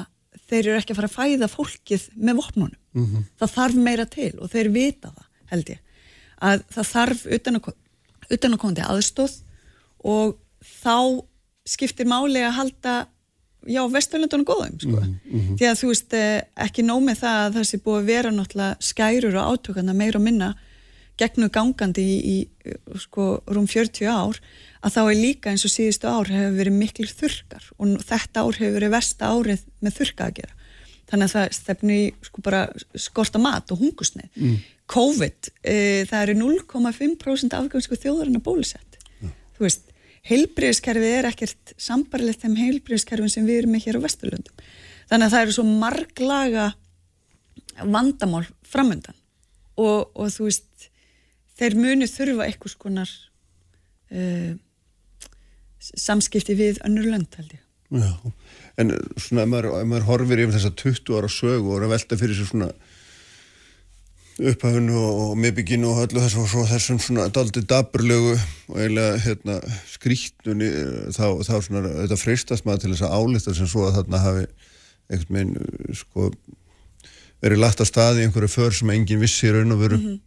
þeir eru ekki að fara að fæða fólkið með vopnunum. Mm -hmm. Það þarf meira til og þeir vita það, held ég, að það þarf utan að komandi aðstóð og þá skiptir máli að halda já, Vesturlandunum góðum sko. mm -hmm. því að þú veist eh, ekki nómið það að það sé búið að vera náttúrulega skærur og átökana meira og minna gegnum gangandi í, í sko rúm 40 ár að þá er líka eins og síðustu ár hefur verið miklu þurkar og þetta ár hefur verið versta árið með þurka að gera þannig að það stefnu í sko bara skorta mat og hungusnið mm. COVID, e, það eru 0,5% afgjörsku þjóðarinn að bólusett mm. þú veist heilbriðskerfið er ekkert sambarlegt þeim heilbriðskerfin sem við erum með hér á Vesturlundum. Þannig að það eru svo marglaga vandamál framöndan og, og þú veist, þeir muni þurfa einhvers konar uh, samskipti við önnur lönd held ég. Já, en svona ef maður, ef maður horfir yfir þessa 20 ára sögu og er að velta fyrir sér svona upphafinu og miðbygginu og öllu þessu og svo þessum svona daldi daburlegu og eiginlega hérna, skrítnunni þá, þá svona þetta freistast maður til þess að álita sem svo að þarna hafi einhvern veginn sko verið lagt að staði einhverju för sem enginn vissi raun og veru. Mm -hmm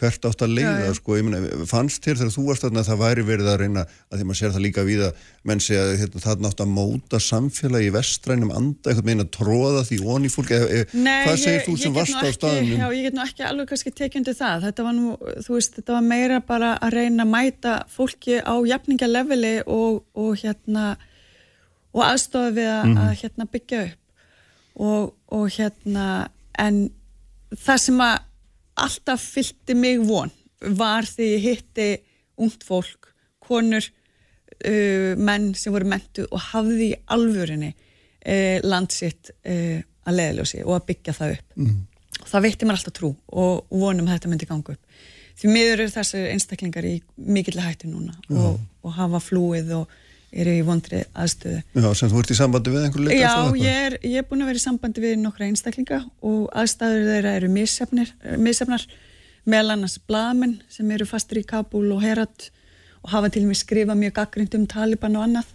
hvert átt að leiða, já, já. sko, ég meina fannst þér þegar þú varst þarna að það væri verið að reyna að því maður sér það líka við að menn segja hérna, það nátt að móta samfélagi í vestrænum anda, eitthvað meina tróða því onni fólk, eða, eða, Nei, hvað segir þú sem varst á staðunum? Já, ég get nú ekki alveg kannski tekjandi það þetta var nú, þú veist, þetta var meira bara að reyna að mæta fólki á jafningaleveli og, og hérna og aðstofa við að, mm -hmm. að hérna byggja upp og, og hérna en það sem að alltaf fylgti mig von. Var því ég hitti ungt fólk, konur uh, menn sem voru mentu og hafði í alvörinni uh, landsitt uh, að leðljósi og að byggja það upp. Mm. það veitti mér alltaf trú og, vonum að þetta myndi ganga upp. Því miður eru þessi einstaklingar í mikill hættu núna og, og hafa flúið og eru í vondri aðstöðu. Já, sem þú ert í sambandi við einhverju leikast? Já, ég er, ég er búin að vera í sambandi við nokkra einstaklinga og aðstæður þeirra eru missefnar meðal annars bladamenn sem eru fastur í Kabul og Herat og hafa til og með skrifa mjög gaggrind um Taliban og annað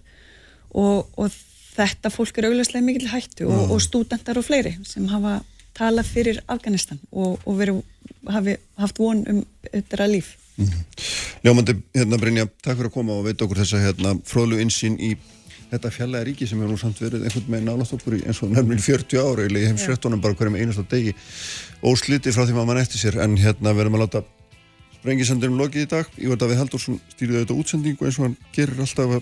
og, og þetta fólk er augljóslega mikil hættu og, og stúdendar og fleiri sem hafa talað fyrir Afganistan og, og veru, hafi haft von um þetta líf. Mm -hmm. Ljómandi, hérna Brynja, takk fyrir að koma og veit okkur þessa hérna fróðlu insýn í þetta fjallega ríki sem hefur nú samt verið einhvern veginn nálátt okkur í eins og nefnilega 40 ára eða ég hef srettunum bara hverjum einast á degi. Ósliti frá því maður mann eftir sér en hérna verðum að láta sprengisandurum lokið í dag. Að við Haldursson stýrið auðvitað útsendingu eins og hann gerir alltaf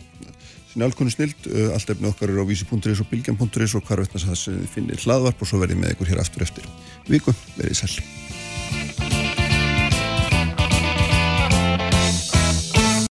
sína alkunni snild allt efni okkar eru á vísi.is og bilgjan.is og hvar veitnast það finnir hlaðvarp og svo verðið með ykkur hér aftur eftir viku, verið sæl